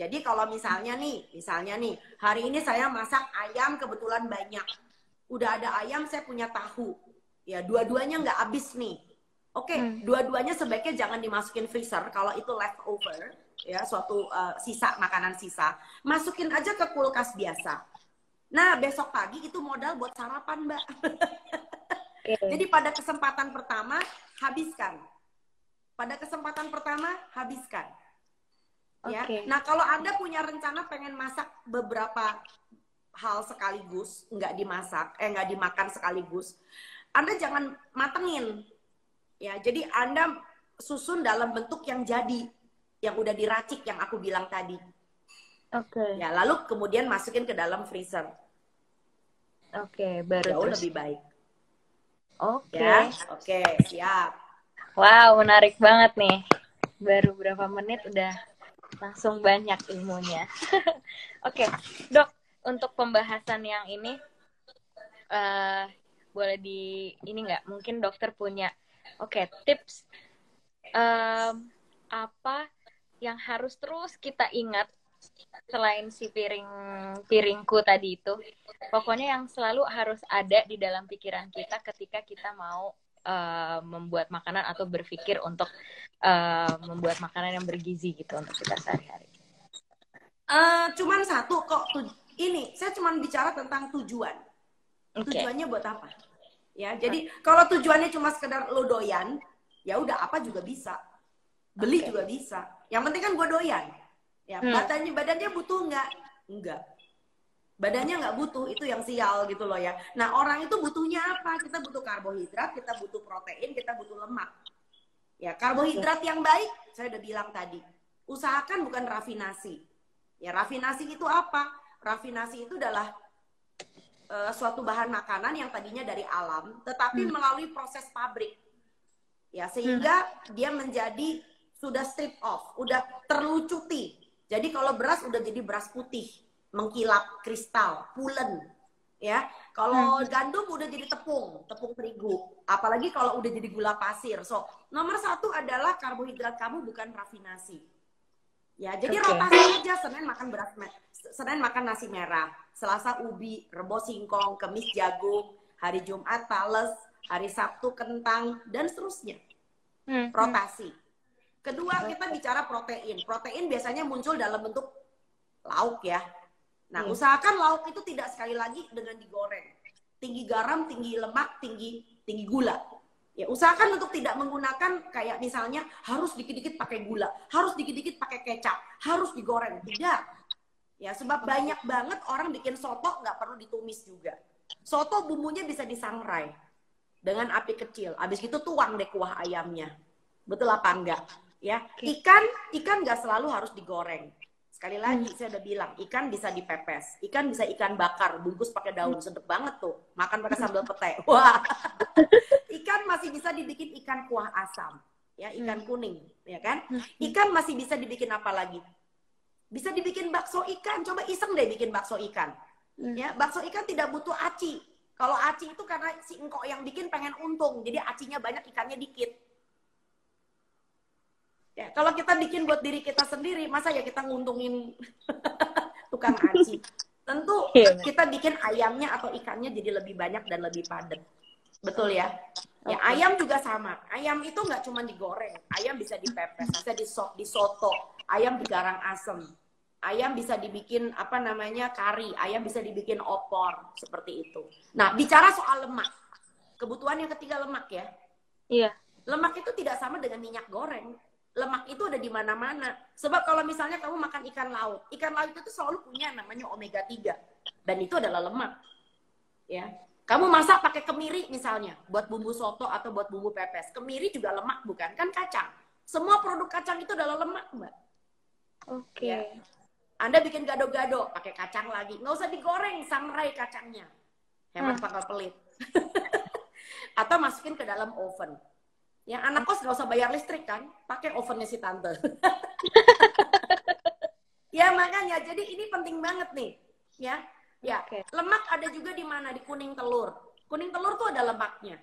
S3: Jadi kalau misalnya nih, misalnya nih, hari ini saya masak ayam kebetulan banyak. Udah ada ayam, saya punya tahu. Ya, dua-duanya nggak habis nih. Oke, okay, hmm. dua-duanya sebaiknya jangan dimasukin freezer kalau itu leftover, ya, suatu uh, sisa makanan sisa. Masukin aja ke kulkas biasa. Nah, besok pagi itu modal buat sarapan, Mbak. okay. Jadi pada kesempatan pertama habiskan. pada kesempatan pertama habiskan. Ya.
S2: Oke.
S3: Nah, kalau Anda punya rencana pengen masak beberapa hal sekaligus, nggak dimasak, eh nggak dimakan sekaligus, Anda jangan matengin. Ya, jadi Anda susun dalam bentuk yang jadi, yang udah diracik yang aku bilang tadi.
S2: Oke.
S3: Ya, lalu kemudian masukin ke dalam freezer.
S2: Oke, baru
S3: Jauh
S2: terus.
S3: lebih baik.
S2: Oke.
S3: Ya, oke, siap.
S2: Wow, menarik banget nih. Baru berapa menit udah langsung banyak ilmunya. Oke, dok, untuk pembahasan yang ini, eh boleh di ini nggak? Mungkin dokter punya, oke, tips em, apa yang harus terus kita ingat selain si piring piringku tadi itu. Pokoknya yang selalu harus ada di dalam pikiran kita ketika kita mau eh, membuat makanan atau berpikir untuk eh, membuat makanan yang bergizi gitu untuk kita sehari-hari.
S3: Eh, cuman satu kok ini saya cuman bicara tentang tujuan.
S2: Oke.
S3: Tujuannya buat apa? Ya, jadi kalau tujuannya cuma sekedar lo doyan, ya udah apa juga bisa. Beli
S2: Oke.
S3: juga bisa. Yang penting kan gue doyan. Ya,
S2: Hmm.
S3: badannya badannya butuh nggak? Enggak. Badannya nggak butuh, itu yang sial gitu loh ya. Nah, orang itu butuhnya apa? Kita butuh karbohidrat, kita butuh protein, kita butuh lemak. Ya, karbohidrat yang baik, saya udah bilang tadi. Usahakan bukan rafinasi. Ya, rafinasi itu apa? Rafinasi itu adalah eh, suatu bahan makanan yang tadinya dari alam, tetapi
S2: Hmm.
S3: melalui proses pabrik. Ya, sehingga dia menjadi sudah strip off, udah terlucuti. Jadi kalau beras udah jadi beras putih, mengkilap kristal, pulen. Ya, kalau gandum udah jadi tepung, tepung terigu. Apalagi kalau udah jadi gula pasir. So, nomor satu adalah karbohidrat kamu bukan rafinasi. Ya, jadi
S2: Oke.
S3: rotasi aja. Senin makan beras, Senin makan nasi merah, Selasa ubi, Rebo singkong, Kemis jagung, hari Jumat tales, hari Sabtu kentang dan seterusnya.
S2: Hmm,
S3: Rotasi. Kedua, kita bicara protein. Protein biasanya muncul dalam bentuk lauk ya. Nah,
S2: Iya.
S3: usahakan lauk itu tidak sekali lagi dengan digoreng. Tinggi garam, tinggi lemak, tinggi tinggi gula. Ya, usahakan untuk tidak menggunakan kayak misalnya harus dikit-dikit pakai gula, harus dikit-dikit pakai kecap, harus digoreng. Tidak. Ya, sebab banyak banget orang bikin soto nggak perlu ditumis juga. Soto bumbunya bisa disangrai dengan api kecil. Habis itu tuang deh kuah ayamnya. Betul apa enggak? Ya, ikan ikan nggak selalu harus digoreng. Sekali lagi saya udah bilang, ikan bisa dipepes, ikan bisa ikan bakar, bungkus pakai daun, sedep banget tuh. Makan pakai sambal pete. Wah. ikan masih bisa dibikin ikan kuah asam, ya, ikan kuning, ya kan? Ikan masih bisa dibikin apa lagi? Bisa dibikin bakso ikan. Coba iseng deh bikin bakso ikan.
S2: Hmm.
S3: Ya, bakso ikan tidak butuh aci. Kalau aci itu karena si engkok yang bikin pengen untung, jadi acinya banyak, ikannya dikit. Ya, kalau kita bikin buat diri kita sendiri, masa ya kita nguntungin tukang aci? Tentu
S2: Iya.
S3: kita bikin ayamnya atau ikannya jadi lebih banyak dan lebih padat. Betul ya? Ya,
S2: Oke.
S3: ayam juga sama. Ayam itu nggak cuma digoreng, ayam bisa dipepes, bisa diso- disoto, ayam digarang asem. Ayam bisa dibikin apa namanya kari, ayam bisa dibikin opor seperti itu. Nah, bicara soal lemak, kebutuhan yang ketiga lemak ya.
S2: Iya.
S3: Lemak itu tidak sama dengan minyak goreng. Lemak itu ada di mana-mana. Sebab kalau misalnya kamu makan ikan laut, ikan laut itu selalu punya namanya omega 3 dan itu adalah lemak. Ya. Kamu masak pakai kemiri misalnya buat bumbu soto atau buat bumbu pepes. Kemiri juga lemak bukan? Kan kacang. Semua produk kacang itu adalah lemak, Mbak.
S2: Oke.
S3: Ya. Anda bikin gado-gado pakai kacang lagi. Nggak usah digoreng, sangrai kacangnya. Hemat
S2: Hmm.
S3: pangkal pelit. Atau masukin ke dalam oven. Yang anak kos nggak usah bayar listrik kan? Pakai ovennya si tante. ya makanya, jadi ini penting banget nih. Ya, ya.
S2: Oke.
S3: Lemak ada juga di mana? Di kuning telur. Kuning telur tuh ada lemaknya.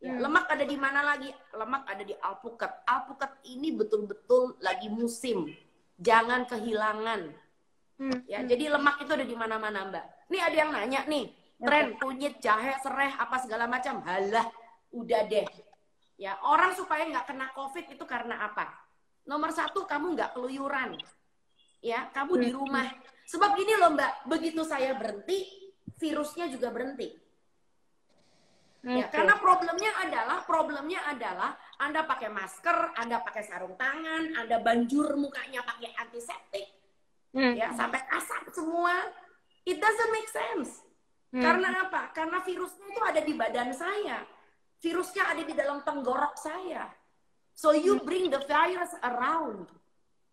S3: Ya,
S2: Hmm.
S3: lemak ada di mana lagi? Lemak ada di alpukat. Alpukat ini betul-betul lagi musim. Jangan kehilangan.
S2: Hmm,
S3: Ya,
S2: hmm.
S3: jadi lemak itu ada di mana-mana, Mbak. Nih ada yang nanya nih, tren kunyit, jahe, serai, apa segala macam. Halah, udah deh. Ya, orang supaya nggak kena COVID itu karena apa? Nomor satu, kamu nggak keluyuran. Ya, kamu di
S2: Hmm.
S3: rumah. Sebab gini loh, Mbak, begitu saya berhenti, virusnya juga berhenti. Ya,
S2: Oke.
S3: karena problemnya adalah problemnya adalah Anda pakai masker, Anda pakai sarung tangan, Anda banjur mukanya pakai antiseptik,
S2: Hmm.
S3: ya sampai asap semua. It doesn't make sense.
S2: Hmm.
S3: Karena apa? Karena virusnya itu ada di badan saya. Virusnya ada di dalam tenggorok saya. So you bring the virus around.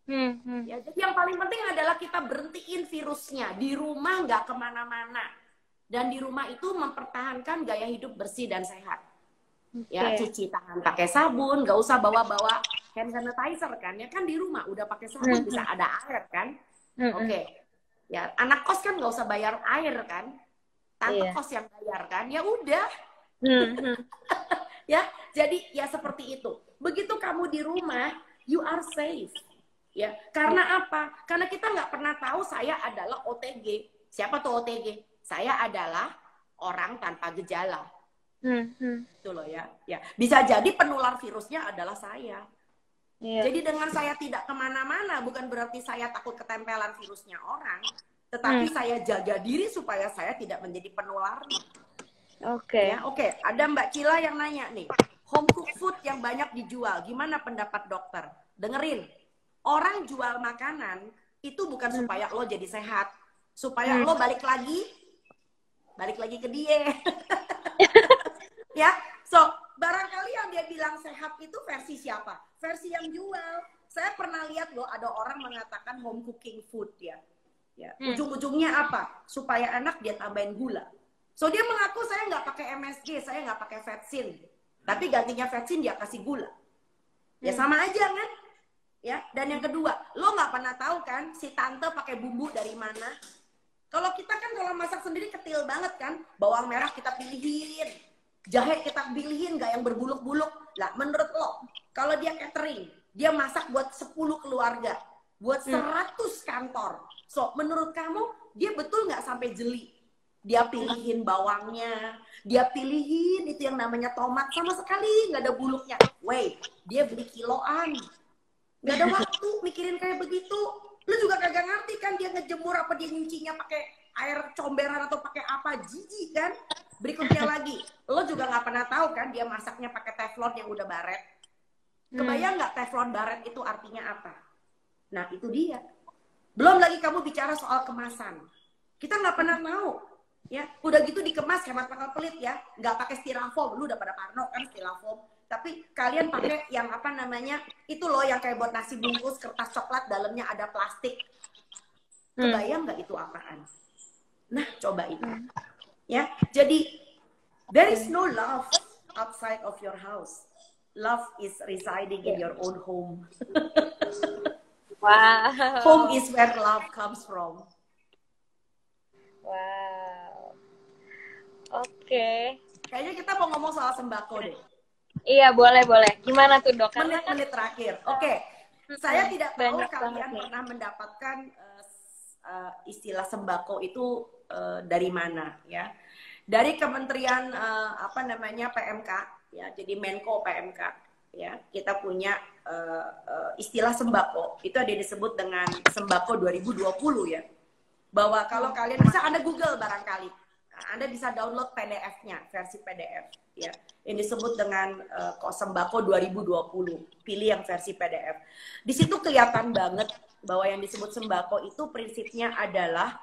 S2: Hmm. Hmm.
S3: Ya, jadi yang paling penting adalah kita berhentiin virusnya di rumah nggak ke mana-mana dan di rumah itu mempertahankan gaya hidup bersih dan sehat. Ya
S2: Oke.
S3: cuci tangan pakai sabun, nggak usah bawa-bawa hand sanitizer kan? Ya kan di rumah udah pakai sabun
S2: Hmm.
S3: bisa ada air kan?
S2: Hmm.
S3: Oke. Ya anak kos kan nggak usah bayar air kan? Tante
S2: Iya.
S3: kos yang bayar kan? Ya udah.
S2: Hmm. Hmm.
S3: ya jadi ya seperti itu begitu kamu di rumah you are safe ya karena apa karena kita nggak pernah tahu saya adalah OTG siapa tuh OTG saya adalah orang tanpa gejala
S2: Hmm. Hmm.
S3: itu loh ya ya bisa jadi penular virusnya adalah saya
S2: Iya.
S3: jadi dengan saya tidak ke mana-mana bukan berarti saya takut ketempelan virusnya orang tetapi
S2: Hmm.
S3: saya jaga diri supaya saya tidak menjadi penularnya
S2: Oke.
S3: Ya, oke. Ada Mbak Cila yang nanya nih, home cooked food yang banyak dijual, gimana pendapat dokter? Dengerin, orang jual makanan itu bukan
S2: Hmm.
S3: supaya lo jadi sehat, supaya
S2: Hmm.
S3: lo balik lagi, balik lagi ke dia. ya, so barangkali yang dia bilang sehat itu versi siapa? Versi yang jual. Saya pernah lihat loh ada orang mengatakan home cooking food ya. Ya,
S2: Hmm.
S3: ujung-ujungnya apa? Supaya enak dia tambahin gula. So dia mengaku saya nggak pakai MSG, saya nggak pakai vetsin. Tapi gantinya vetsin dia kasih gula. Ya
S2: Hmm.
S3: sama aja kan? Ya. Dan yang kedua, lo nggak pernah tahu kan si tante pakai bumbu dari mana? Kalau kita kan kalau masak sendiri ketil banget kan, bawang merah kita pilihin, jahe kita pilihin nggak yang berbuluk-buluk. Lah menurut lo, kalau dia catering, dia masak buat 10 keluarga, buat
S2: Hmm.
S3: 100 kantor. So menurut kamu dia betul nggak sampai jeli? Dia pilihin bawangnya, dia pilihin itu yang namanya tomat sama sekali nggak ada buluknya. Wait, dia beli kiloan, nggak ada waktu mikirin kayak begitu. Lu juga kagak ngerti kan dia ngejemur apa dia nyucinya pakai air comberan atau pakai apa jijik kan? Berikutnya lagi, lo juga nggak pernah tahu kan dia masaknya pakai teflon yang udah baret. Kebayang nggak teflon baret itu artinya apa? Nah itu dia. Belum lagi kamu bicara soal kemasan. Kita nggak pernah tahu. Ya, udah gitu dikemas hemat bakal pelit ya. Nggak pakai styrofoam. Lu udah pada parno kan styrofoam. Tapi kalian pakai yang apa namanya? Itu loh yang kayak buat nasi bungkus kertas coklat dalamnya ada plastik.
S2: Hmm.
S3: Kebayang nggak itu apaan? Nah, coba itu. Ya, jadi there is no love outside of your house. Love is residing in your own home.
S2: Wow.
S3: Home is where love comes from.
S2: Wow. Oke.
S3: Kayaknya kita mau ngomong soal sembako deh.
S2: Iya, boleh, boleh. Gimana tuh, Dok? Karena kan
S3: Menit-menit terakhir. Oke. Saya tidak tahu
S2: Banyak
S3: kalian
S2: banget
S3: pernah mendapatkan eh, istilah sembako itu eh, dari mana ya? Dari Kementerian eh, apa namanya PMK ya. Jadi Menko PMK ya. Kita punya eh, eh, istilah sembako. Itu ada disebut dengan sembako 2020 ya. Bahwa kalau kalian bisa Anda Google barangkali. Nah, Anda bisa download PDF-nya, versi PDF ya. Yang disebut dengan eh, kok sembako 2020. Pilih yang versi PDF. Di situ kelihatan banget bahwa yang disebut sembako itu prinsipnya adalah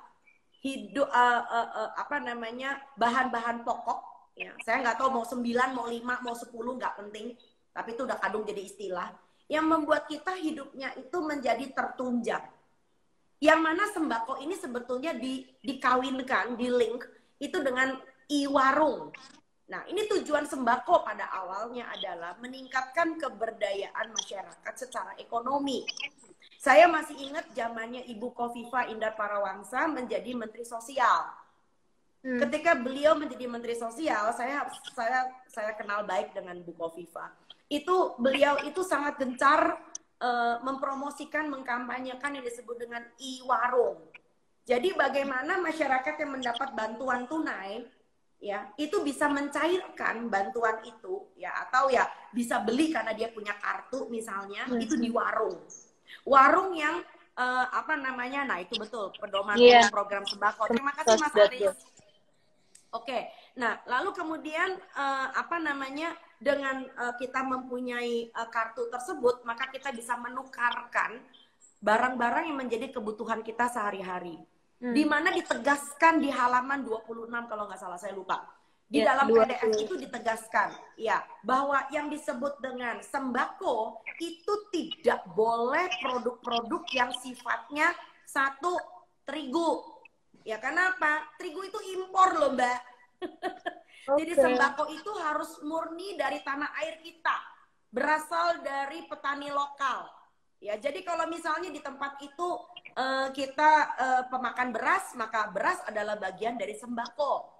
S3: hidup eh, eh, eh, apa namanya bahan-bahan pokok. Ya saya nggak tahu mau 9 mau 5 mau 10 nggak penting. Tapi itu udah kadung jadi istilah. Yang membuat kita hidupnya itu menjadi tertunjang. Yang mana sembako ini sebetulnya di, dikawinkan di link itu dengan i-warung. Nah, ini tujuan sembako pada awalnya adalah meningkatkan keberdayaan masyarakat secara ekonomi. Saya masih ingat zamannya Ibu Kofifa Indar Parawangsa menjadi Menteri Sosial.
S2: Hmm.
S3: Ketika beliau menjadi Menteri Sosial, saya saya saya kenal baik dengan Bu Kofifa. Itu beliau itu sangat gencar eh, mempromosikan, mengkampanyekan yang disebut dengan e-warung. Jadi bagaimana masyarakat yang mendapat bantuan tunai ya itu bisa mencairkan bantuan itu ya atau ya bisa beli karena dia punya kartu misalnya
S2: Hmm.
S3: itu di warung warung yang eh, apa namanya nah itu betul pedoman
S2: Iya.
S3: program sembako terima kasih Mas. Aris oke nah lalu kemudian eh, apa namanya dengan uh, kita mempunyai uh, kartu tersebut, maka kita bisa menukarkan barang-barang yang menjadi kebutuhan kita sehari-hari. Hmm. Di mana ditegaskan di halaman 26 kalau nggak salah saya lupa. Di ya, dalam PDF itu ditegaskan ya bahwa yang disebut dengan sembako itu tidak boleh produk-produk yang sifatnya satu terigu. Ya kenapa? Terigu itu impor loh, Mbak. Okay. Jadi sembako itu harus murni dari tanah air kita, berasal dari petani lokal. Ya, jadi kalau misalnya di tempat itu uh, kita uh, pemakan beras, maka beras adalah bagian dari sembako.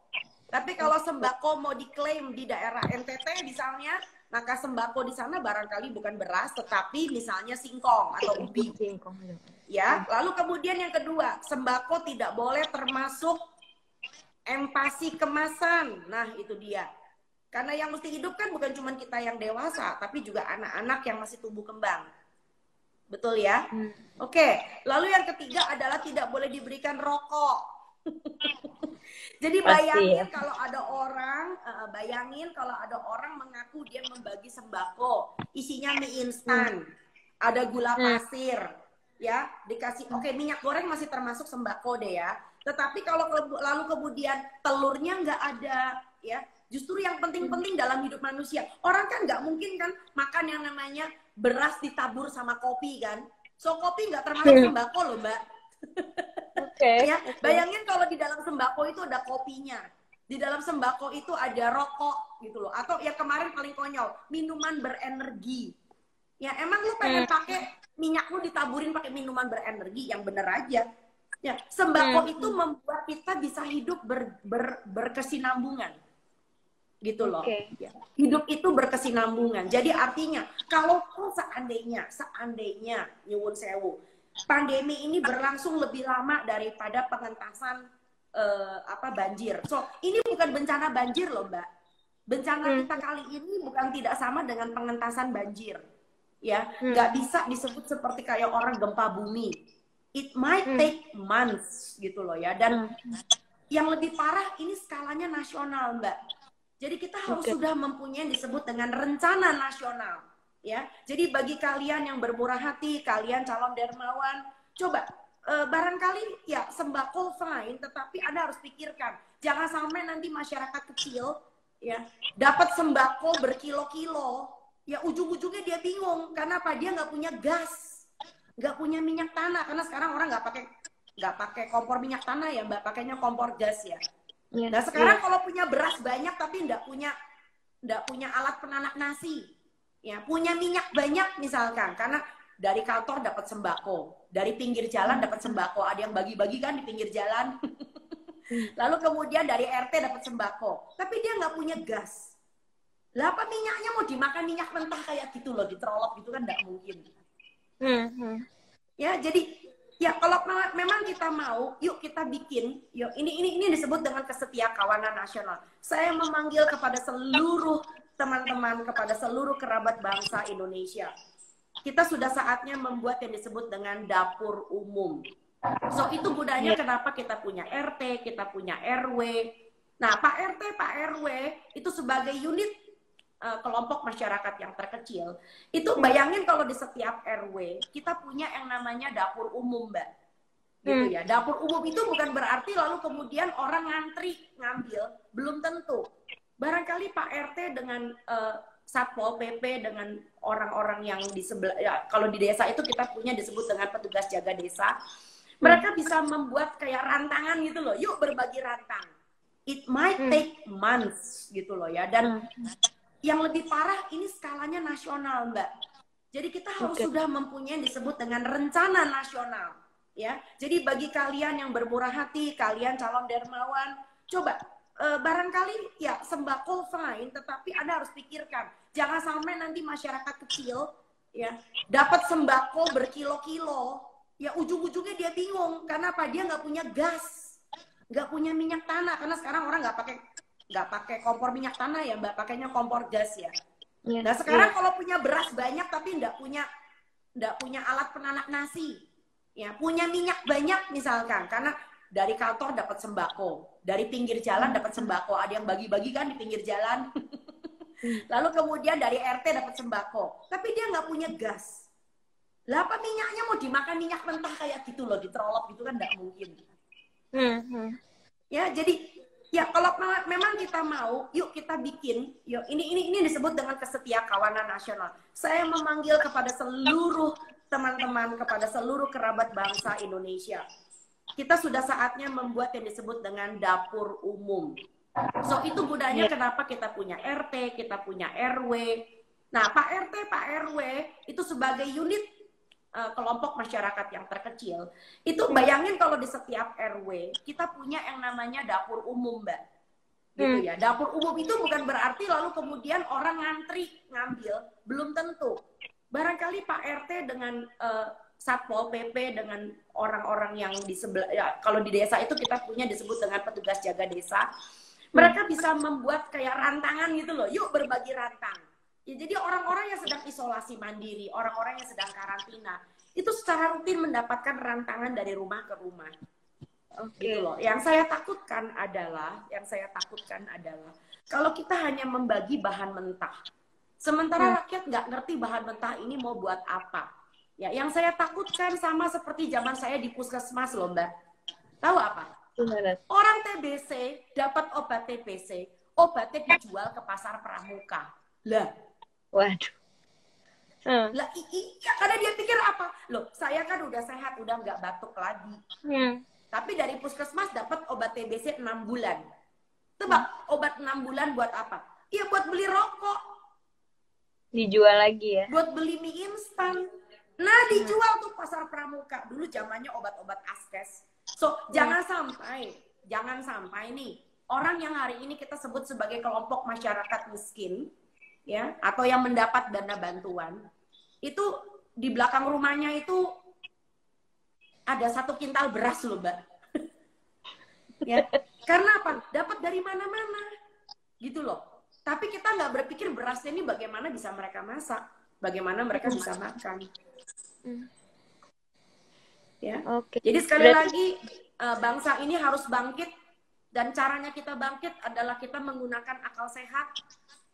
S3: Tapi kalau sembako mau diklaim di daerah NTT misalnya, maka sembako di sana barangkali bukan beras, tetapi misalnya singkong atau ubi. Ya, lalu kemudian yang kedua, sembako tidak boleh termasuk empasi kemasan. Nah, itu dia. Karena yang mesti hidup kan bukan cuma kita yang dewasa, tapi juga anak-anak yang masih tumbuh kembang. Betul ya? Hmm. Oke, lalu yang ketiga adalah tidak boleh diberikan rokok. Jadi bayangin Pasti, ya. kalau ada orang, uh, bayangin kalau ada orang mengaku dia membagi sembako, isinya mie instan, hmm. ada gula hmm. pasir, ya, dikasih, oke okay, minyak goreng masih termasuk sembako deh ya. Tetapi kalau lalu kemudian telurnya nggak ada, ya, justru yang penting-penting dalam hidup manusia. Orang kan nggak mungkin kan makan yang namanya beras ditabur sama kopi kan. So kopi nggak termasuk hmm. sembako loh mbak. Okay, ya, okay. bayangin kalau di dalam sembako itu ada kopinya. Di dalam sembako itu ada rokok gitu loh. Atau ya kemarin paling konyol, minuman berenergi. Ya emang lu pengen hmm. pakai minyak lu ditaburin pakai minuman berenergi yang bener aja Ya, sembako hmm. itu membuat kita bisa hidup ber, ber, berkesinambungan. Gitu loh. Okay. Ya. Hidup itu berkesinambungan. Jadi artinya kalau seandainya seandainya nyuwun sewu, pandemi ini berlangsung lebih lama daripada pengentasan uh, apa banjir. So, ini bukan bencana banjir loh, Mbak. Bencana hmm. kita kali ini bukan tidak sama dengan pengentasan banjir. Ya, hmm. nggak bisa disebut seperti kayak orang gempa bumi it might hmm. take months gitu loh ya dan hmm. yang lebih parah ini skalanya nasional mbak jadi kita harus okay. sudah mempunyai disebut dengan rencana nasional ya jadi bagi kalian yang bermurah hati kalian calon dermawan coba uh, barangkali ya sembako fine tetapi anda harus pikirkan jangan sampai nanti masyarakat kecil ya dapat sembako berkilo-kilo ya ujung-ujungnya dia bingung karena apa dia nggak punya gas nggak punya minyak tanah karena sekarang orang nggak pakai nggak pakai kompor minyak tanah ya mbak pakainya kompor gas ya yeah. nah sekarang yeah. kalau punya beras banyak tapi nggak punya nggak punya alat penanak nasi ya punya minyak banyak misalkan karena dari kantor dapat sembako dari pinggir jalan dapat sembako. Ada yang bagi-bagi kan di pinggir jalan. Lalu kemudian dari RT dapat sembako. Tapi dia nggak punya gas. Lah apa minyaknya mau dimakan minyak mentah kayak gitu loh diterolok gitu kan nggak mungkin. Hmm, hmm. Ya, jadi ya kalau memang kita mau, yuk kita bikin, yuk ini ini ini disebut dengan kesetiakawanan nasional. Saya memanggil kepada seluruh teman-teman, kepada seluruh kerabat bangsa Indonesia. Kita sudah saatnya membuat yang disebut dengan dapur umum. So itu gunanya kenapa kita punya RT, kita punya RW. Nah, Pak RT, Pak RW itu sebagai unit uh, kelompok masyarakat yang terkecil, itu bayangin kalau di setiap RW kita punya yang namanya dapur umum, Mbak. Gitu hmm. ya. Dapur umum itu bukan berarti lalu kemudian orang ngantri ngambil, belum tentu. Barangkali Pak RT dengan uh, Satpol PP dengan orang-orang yang di sebelah ya, kalau di desa itu kita punya disebut dengan petugas jaga desa. Mereka bisa membuat kayak rantangan gitu loh. Yuk berbagi rantang. It might hmm. take months gitu loh ya. Dan hmm yang lebih parah ini skalanya nasional, Mbak. Jadi kita harus okay. sudah mempunyai disebut dengan rencana nasional, ya. Jadi bagi kalian yang bermurah hati, kalian calon dermawan, coba e, barangkali ya sembako fine, tetapi Anda harus pikirkan, jangan sampai nanti masyarakat kecil ya dapat sembako berkilo-kilo, ya ujung-ujungnya dia bingung karena apa? Dia nggak punya gas, nggak punya minyak tanah karena sekarang orang nggak pakai nggak pakai kompor minyak tanah ya mbak pakainya kompor gas ya yeah. nah sekarang yeah. kalau punya beras banyak tapi nggak punya nggak punya alat penanak nasi ya punya minyak banyak misalkan karena dari kantor dapat sembako dari pinggir jalan dapat sembako ada yang bagi-bagi kan di pinggir jalan Lalu kemudian dari RT dapat sembako, tapi dia nggak punya gas. Lah apa minyaknya mau dimakan minyak mentah kayak gitu loh, diterolok gitu kan nggak mungkin.
S2: Hmm, hmm.
S3: Ya, jadi ya kalau me- memang kita mau, yuk kita bikin, yuk ini ini ini disebut dengan kesetiakawanan nasional. Saya memanggil kepada seluruh teman-teman, kepada seluruh kerabat bangsa Indonesia. Kita sudah saatnya membuat yang disebut dengan dapur umum. So itu gunanya kenapa kita punya RT, kita punya RW. Nah, Pak RT, Pak RW itu sebagai unit eh, kelompok masyarakat yang terkecil, itu bayangin kalau di setiap RW kita punya yang namanya dapur umum, Mbak. Gitu ya. Dapur umum itu bukan berarti lalu kemudian orang ngantri ngambil, belum tentu. Barangkali Pak RT dengan eh, Satpol PP dengan orang-orang yang di sebelah ya, kalau di desa itu kita punya disebut dengan petugas jaga desa. Mereka bisa membuat kayak rantangan gitu loh. Yuk berbagi rantang. Ya, jadi orang-orang yang sedang isolasi mandiri, orang-orang yang sedang karantina, itu secara rutin mendapatkan rantangan dari rumah ke rumah.
S2: Oke.
S3: Gitu loh. Yang saya takutkan adalah, yang saya takutkan adalah kalau kita hanya membagi bahan mentah, sementara rakyat nggak ngerti bahan mentah ini mau buat apa. Ya, yang saya takutkan sama seperti zaman saya di puskesmas loh, Mbak. Tahu apa?
S2: Gimana?
S3: Orang TBC dapat obat TBC, obatnya dijual ke pasar pramuka. Lah,
S2: Waduh. Hmm.
S3: lah i- i- ya, karena dia pikir apa? Loh, saya kan udah sehat, udah nggak batuk lagi.
S2: Hmm.
S3: Tapi dari puskesmas dapat obat TBC 6 bulan. Tebak, obat 6 bulan buat apa? Iya buat beli rokok,
S2: Dijual lagi ya.
S3: buat beli mie instan. Nah, dijual tuh pasar pramuka. Dulu zamannya obat-obat askes. So, jangan sampai, jangan sampai nih orang yang hari ini kita sebut sebagai kelompok masyarakat miskin, ya, atau yang mendapat dana bantuan, itu di belakang rumahnya itu ada satu kintal beras loh, Mbak. ya, karena apa? Dapat dari mana-mana, gitu loh. Tapi kita nggak berpikir berasnya ini bagaimana bisa mereka masak, bagaimana mereka bisa makan.
S2: Hmm.
S3: Ya.
S2: Oke.
S3: Jadi sekali
S2: Berarti-
S3: lagi eh, bangsa ini harus bangkit dan caranya kita bangkit adalah kita menggunakan akal sehat.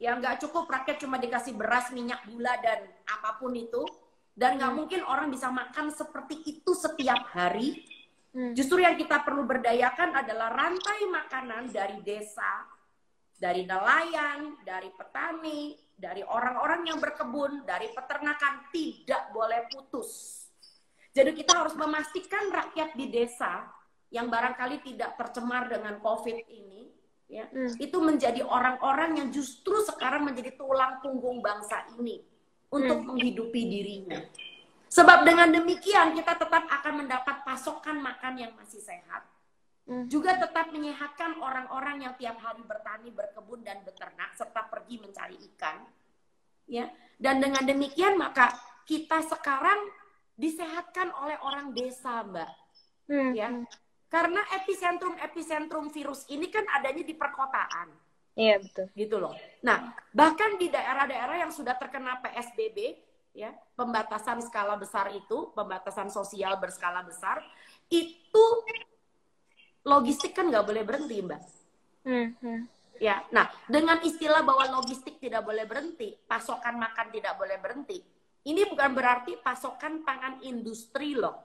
S3: Ya nggak cukup rakyat cuma dikasih beras, minyak, gula dan apa pun itu. Dan nggak mungkin orang bisa makan seperti itu setiap hari.
S2: Hmm.
S3: Justru yang kita perlu berdayakan adalah rantai makanan dari desa, dari nelayan, dari petani, dari orang-orang yang berkebun, dari peternakan tidak boleh putus. Jadi kita harus memastikan rakyat di desa yang barangkali tidak tercemar dengan COVID ini, ya,
S2: Hmm.
S3: itu menjadi orang-orang yang justru sekarang menjadi tulang punggung bangsa ini untuk menghidupi dirinya. Sebab dengan demikian kita tetap akan mendapat pasokan makan yang masih sehat,
S2: Hmm.
S3: juga tetap menyehatkan orang-orang yang tiap hari bertani, berkebun dan beternak serta pergi mencari ikan. Ya. Dan dengan demikian maka kita sekarang disehatkan oleh orang desa, Mbak.
S2: Hmm.
S3: Ya. Karena epicentrum-epicentrum virus ini kan adanya di perkotaan
S2: Iya betul.
S3: gitu loh. Nah, bahkan di daerah-daerah yang sudah terkena PSBB, ya, pembatasan skala besar itu, pembatasan sosial berskala besar, itu logistik kan nggak boleh berhenti, Mbak.
S2: Hmm. Hmm.
S3: Ya, nah dengan istilah bahwa logistik tidak boleh berhenti, pasokan makan tidak boleh berhenti, ini bukan berarti pasokan pangan industri loh.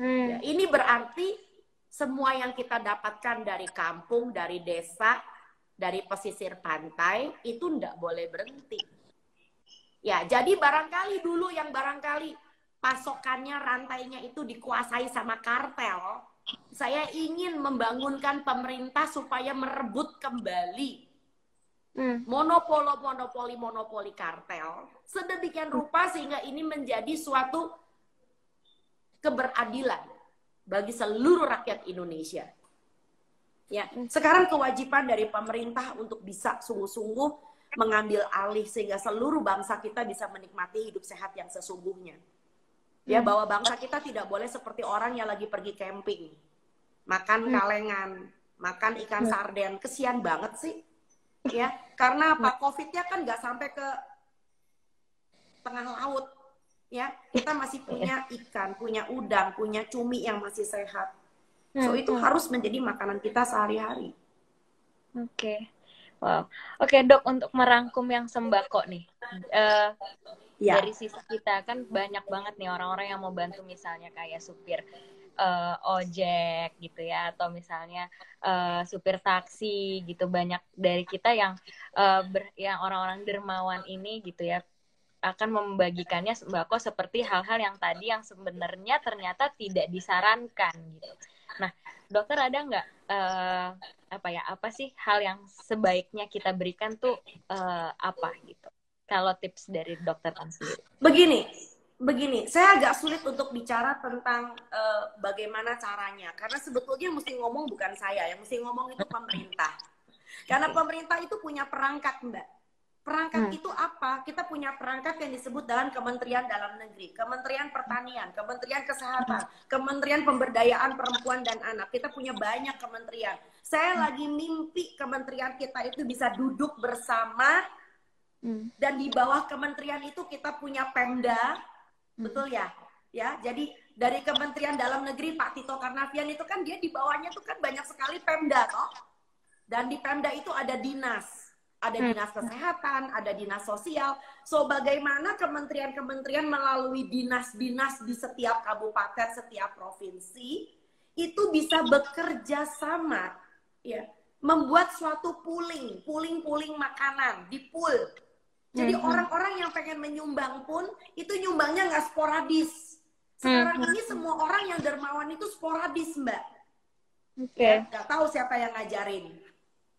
S2: Hmm.
S3: Ya, ini berarti semua yang kita dapatkan dari kampung, dari desa, dari pesisir pantai itu ndak boleh berhenti. Ya, jadi barangkali dulu yang barangkali pasokannya rantainya itu dikuasai sama kartel, saya ingin membangunkan pemerintah supaya merebut kembali
S2: Hmm.
S3: monopolo monopoli monopoli kartel sedemikian rupa sehingga ini menjadi suatu keberadilan bagi seluruh rakyat Indonesia. Ya, sekarang kewajiban dari pemerintah untuk bisa sungguh-sungguh mengambil alih sehingga seluruh bangsa kita bisa menikmati hidup sehat yang sesungguhnya. Ya, bahwa bangsa kita tidak boleh seperti orang yang lagi pergi camping, makan kalengan, makan ikan sarden, kesian banget sih. Ya, karena apa? Covid-nya kan nggak sampai ke tengah laut. Ya, kita masih punya ikan, punya udang, punya cumi yang masih sehat. So
S2: Hmm,
S3: itu harus menjadi makanan kita sehari-hari.
S2: Oke. Wow. Oke dok, untuk merangkum yang sembako nih, uh, ya. dari sisi kita kan banyak banget nih orang-orang yang mau bantu misalnya kayak supir uh, ojek gitu ya, atau misalnya uh, supir taksi gitu banyak dari kita yang uh, ber, yang orang-orang dermawan ini gitu ya akan membagikannya sembako seperti hal-hal yang tadi yang sebenarnya ternyata tidak disarankan gitu. Nah, dokter ada nggak uh, apa ya apa sih hal yang sebaiknya kita berikan tuh uh, apa gitu kalau tips dari dokter Tan sendiri
S3: begini begini saya agak sulit untuk bicara tentang uh, bagaimana caranya karena sebetulnya yang mesti ngomong bukan saya yang mesti ngomong itu pemerintah karena pemerintah itu punya perangkat mbak Perangkat hmm. itu apa? Kita punya perangkat yang disebut dalam Kementerian Dalam Negeri, Kementerian Pertanian, Kementerian Kesehatan, Kementerian Pemberdayaan Perempuan dan Anak. Kita punya banyak kementerian. Saya hmm. lagi mimpi kementerian kita itu bisa duduk bersama hmm. dan di bawah kementerian itu kita punya Pemda, hmm. betul ya? Ya, jadi dari Kementerian Dalam Negeri Pak Tito Karnavian itu kan dia di bawahnya tuh kan banyak sekali Pemda toh. Dan di Pemda itu ada dinas ada hmm. dinas kesehatan, ada dinas sosial. So bagaimana kementerian-kementerian melalui dinas-dinas di setiap kabupaten, setiap provinsi itu bisa bekerja sama ya, membuat suatu pooling, pooling-pooling makanan di pool. Jadi hmm. orang-orang yang pengen menyumbang pun itu nyumbangnya nggak sporadis. Sekarang hmm. ini semua orang yang dermawan itu sporadis, Mbak. Oke. Okay. Ya, gak tahu siapa yang ngajarin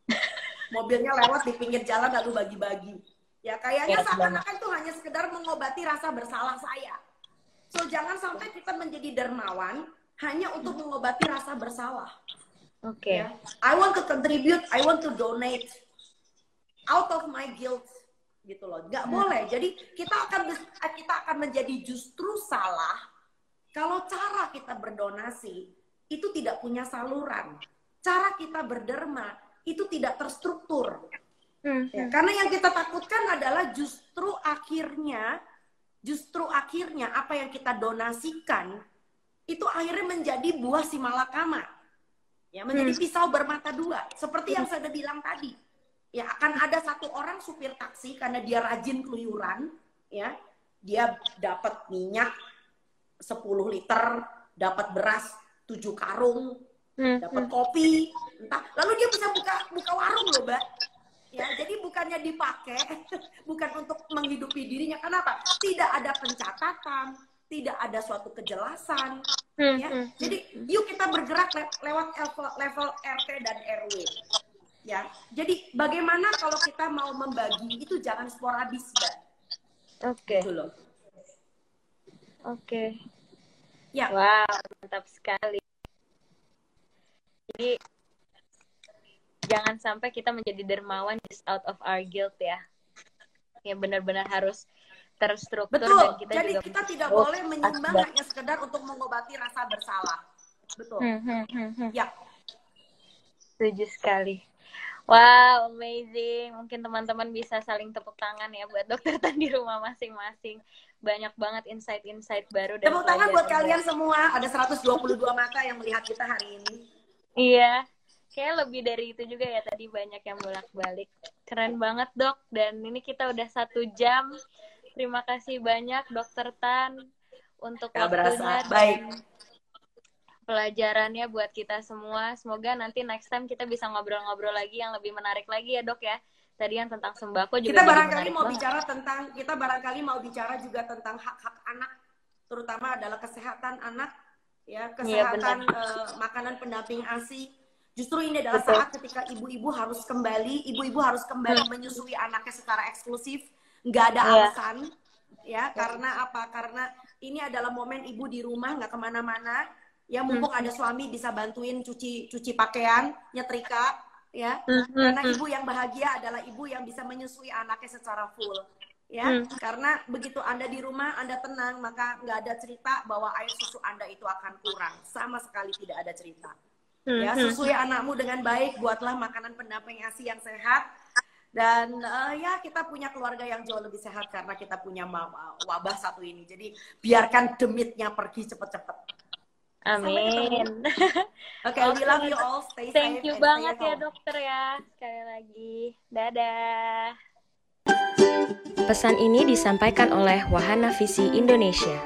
S3: mobilnya lewat di pinggir jalan lalu bagi-bagi. Ya kayaknya ya, seakan-akan itu hanya sekedar mengobati rasa bersalah saya. So jangan sampai kita menjadi dermawan hanya untuk mengobati rasa bersalah.
S2: Oke. Okay.
S3: Ya. I want to contribute, I want to donate out of my guilt gitu loh. Gak hmm. boleh. Jadi kita akan kita akan menjadi justru salah kalau cara kita berdonasi itu tidak punya saluran. Cara kita berderma itu tidak terstruktur. Hmm. Ya, karena yang kita takutkan adalah justru akhirnya, justru akhirnya apa yang kita donasikan itu akhirnya menjadi buah si malakama, ya menjadi hmm. pisau bermata dua. Seperti yang saya bilang tadi, ya akan ada satu orang supir taksi karena dia rajin keluyuran, ya dia dapat minyak 10 liter, dapat beras 7 karung, hmm. dapat kopi entah lalu dia bisa buka buka warung loh mbak ya jadi bukannya dipakai bukan untuk menghidupi dirinya kenapa tidak ada pencatatan tidak ada suatu kejelasan hmm. ya hmm. jadi yuk kita bergerak le lewat level, level RT dan RW ya jadi bagaimana kalau kita mau membagi itu jangan sporadis mbak
S2: oke okay. gitu loh oke okay. ya wow mantap sekali jadi jangan sampai kita menjadi dermawan just out of our guilt ya. Ya benar-benar harus terstruktur
S3: Betul. dan kita Jadi juga kita tidak boleh menyumbang hanya sekedar untuk mengobati rasa bersalah. Betul. Hmm, hmm, hmm, hmm. Ya.
S2: Setuju sekali. Wow, amazing. Mungkin teman-teman bisa saling tepuk tangan ya buat dokter Tan di rumah masing-masing. Banyak banget insight-insight baru.
S3: Tepuk tangan buat kalian semua. Ada 122 mata yang melihat kita hari ini.
S2: Iya, kayak lebih dari itu juga ya tadi banyak yang bolak-balik. Keren banget dok, dan ini kita udah satu jam. Terima kasih banyak dokter Tan untuk
S3: Gak waktunya berasa. Baik.
S2: Pelajarannya buat kita semua. Semoga nanti next time kita bisa ngobrol-ngobrol lagi yang lebih menarik lagi ya dok ya. Tadi yang tentang sembako juga.
S3: Kita barangkali mau banget. bicara tentang kita barangkali mau bicara juga tentang hak-hak anak, terutama adalah kesehatan anak ya iya, kesehatan iya, uh, makanan pendamping ASI. Justru ini adalah Betul. saat ketika ibu-ibu harus kembali, ibu-ibu harus kembali hmm. menyusui anaknya secara eksklusif, nggak ada yeah. alasan, ya karena apa? Karena ini adalah momen ibu di rumah nggak ke mana-mana, ya mumpung hmm. ada suami bisa bantuin cuci cuci pakaian, nyetrika, ya. Hmm. Karena hmm. ibu yang bahagia adalah ibu yang bisa menyusui anaknya secara full ya hmm. karena begitu anda di rumah anda tenang maka nggak ada cerita bahwa air susu anda itu akan kurang sama sekali tidak ada cerita hmm. ya hmm. susui anakmu dengan baik buatlah makanan pendamping asi yang sehat dan uh, ya kita punya keluarga yang jauh lebih sehat karena kita punya wabah satu ini jadi biarkan demitnya pergi cepet-cepet
S2: Amin.
S3: Oke, okay, we love you all. Stay
S2: Thank
S3: safe
S2: you banget ya dokter ya. Sekali lagi. Dadah.
S1: Pesan ini disampaikan oleh Wahana Visi Indonesia.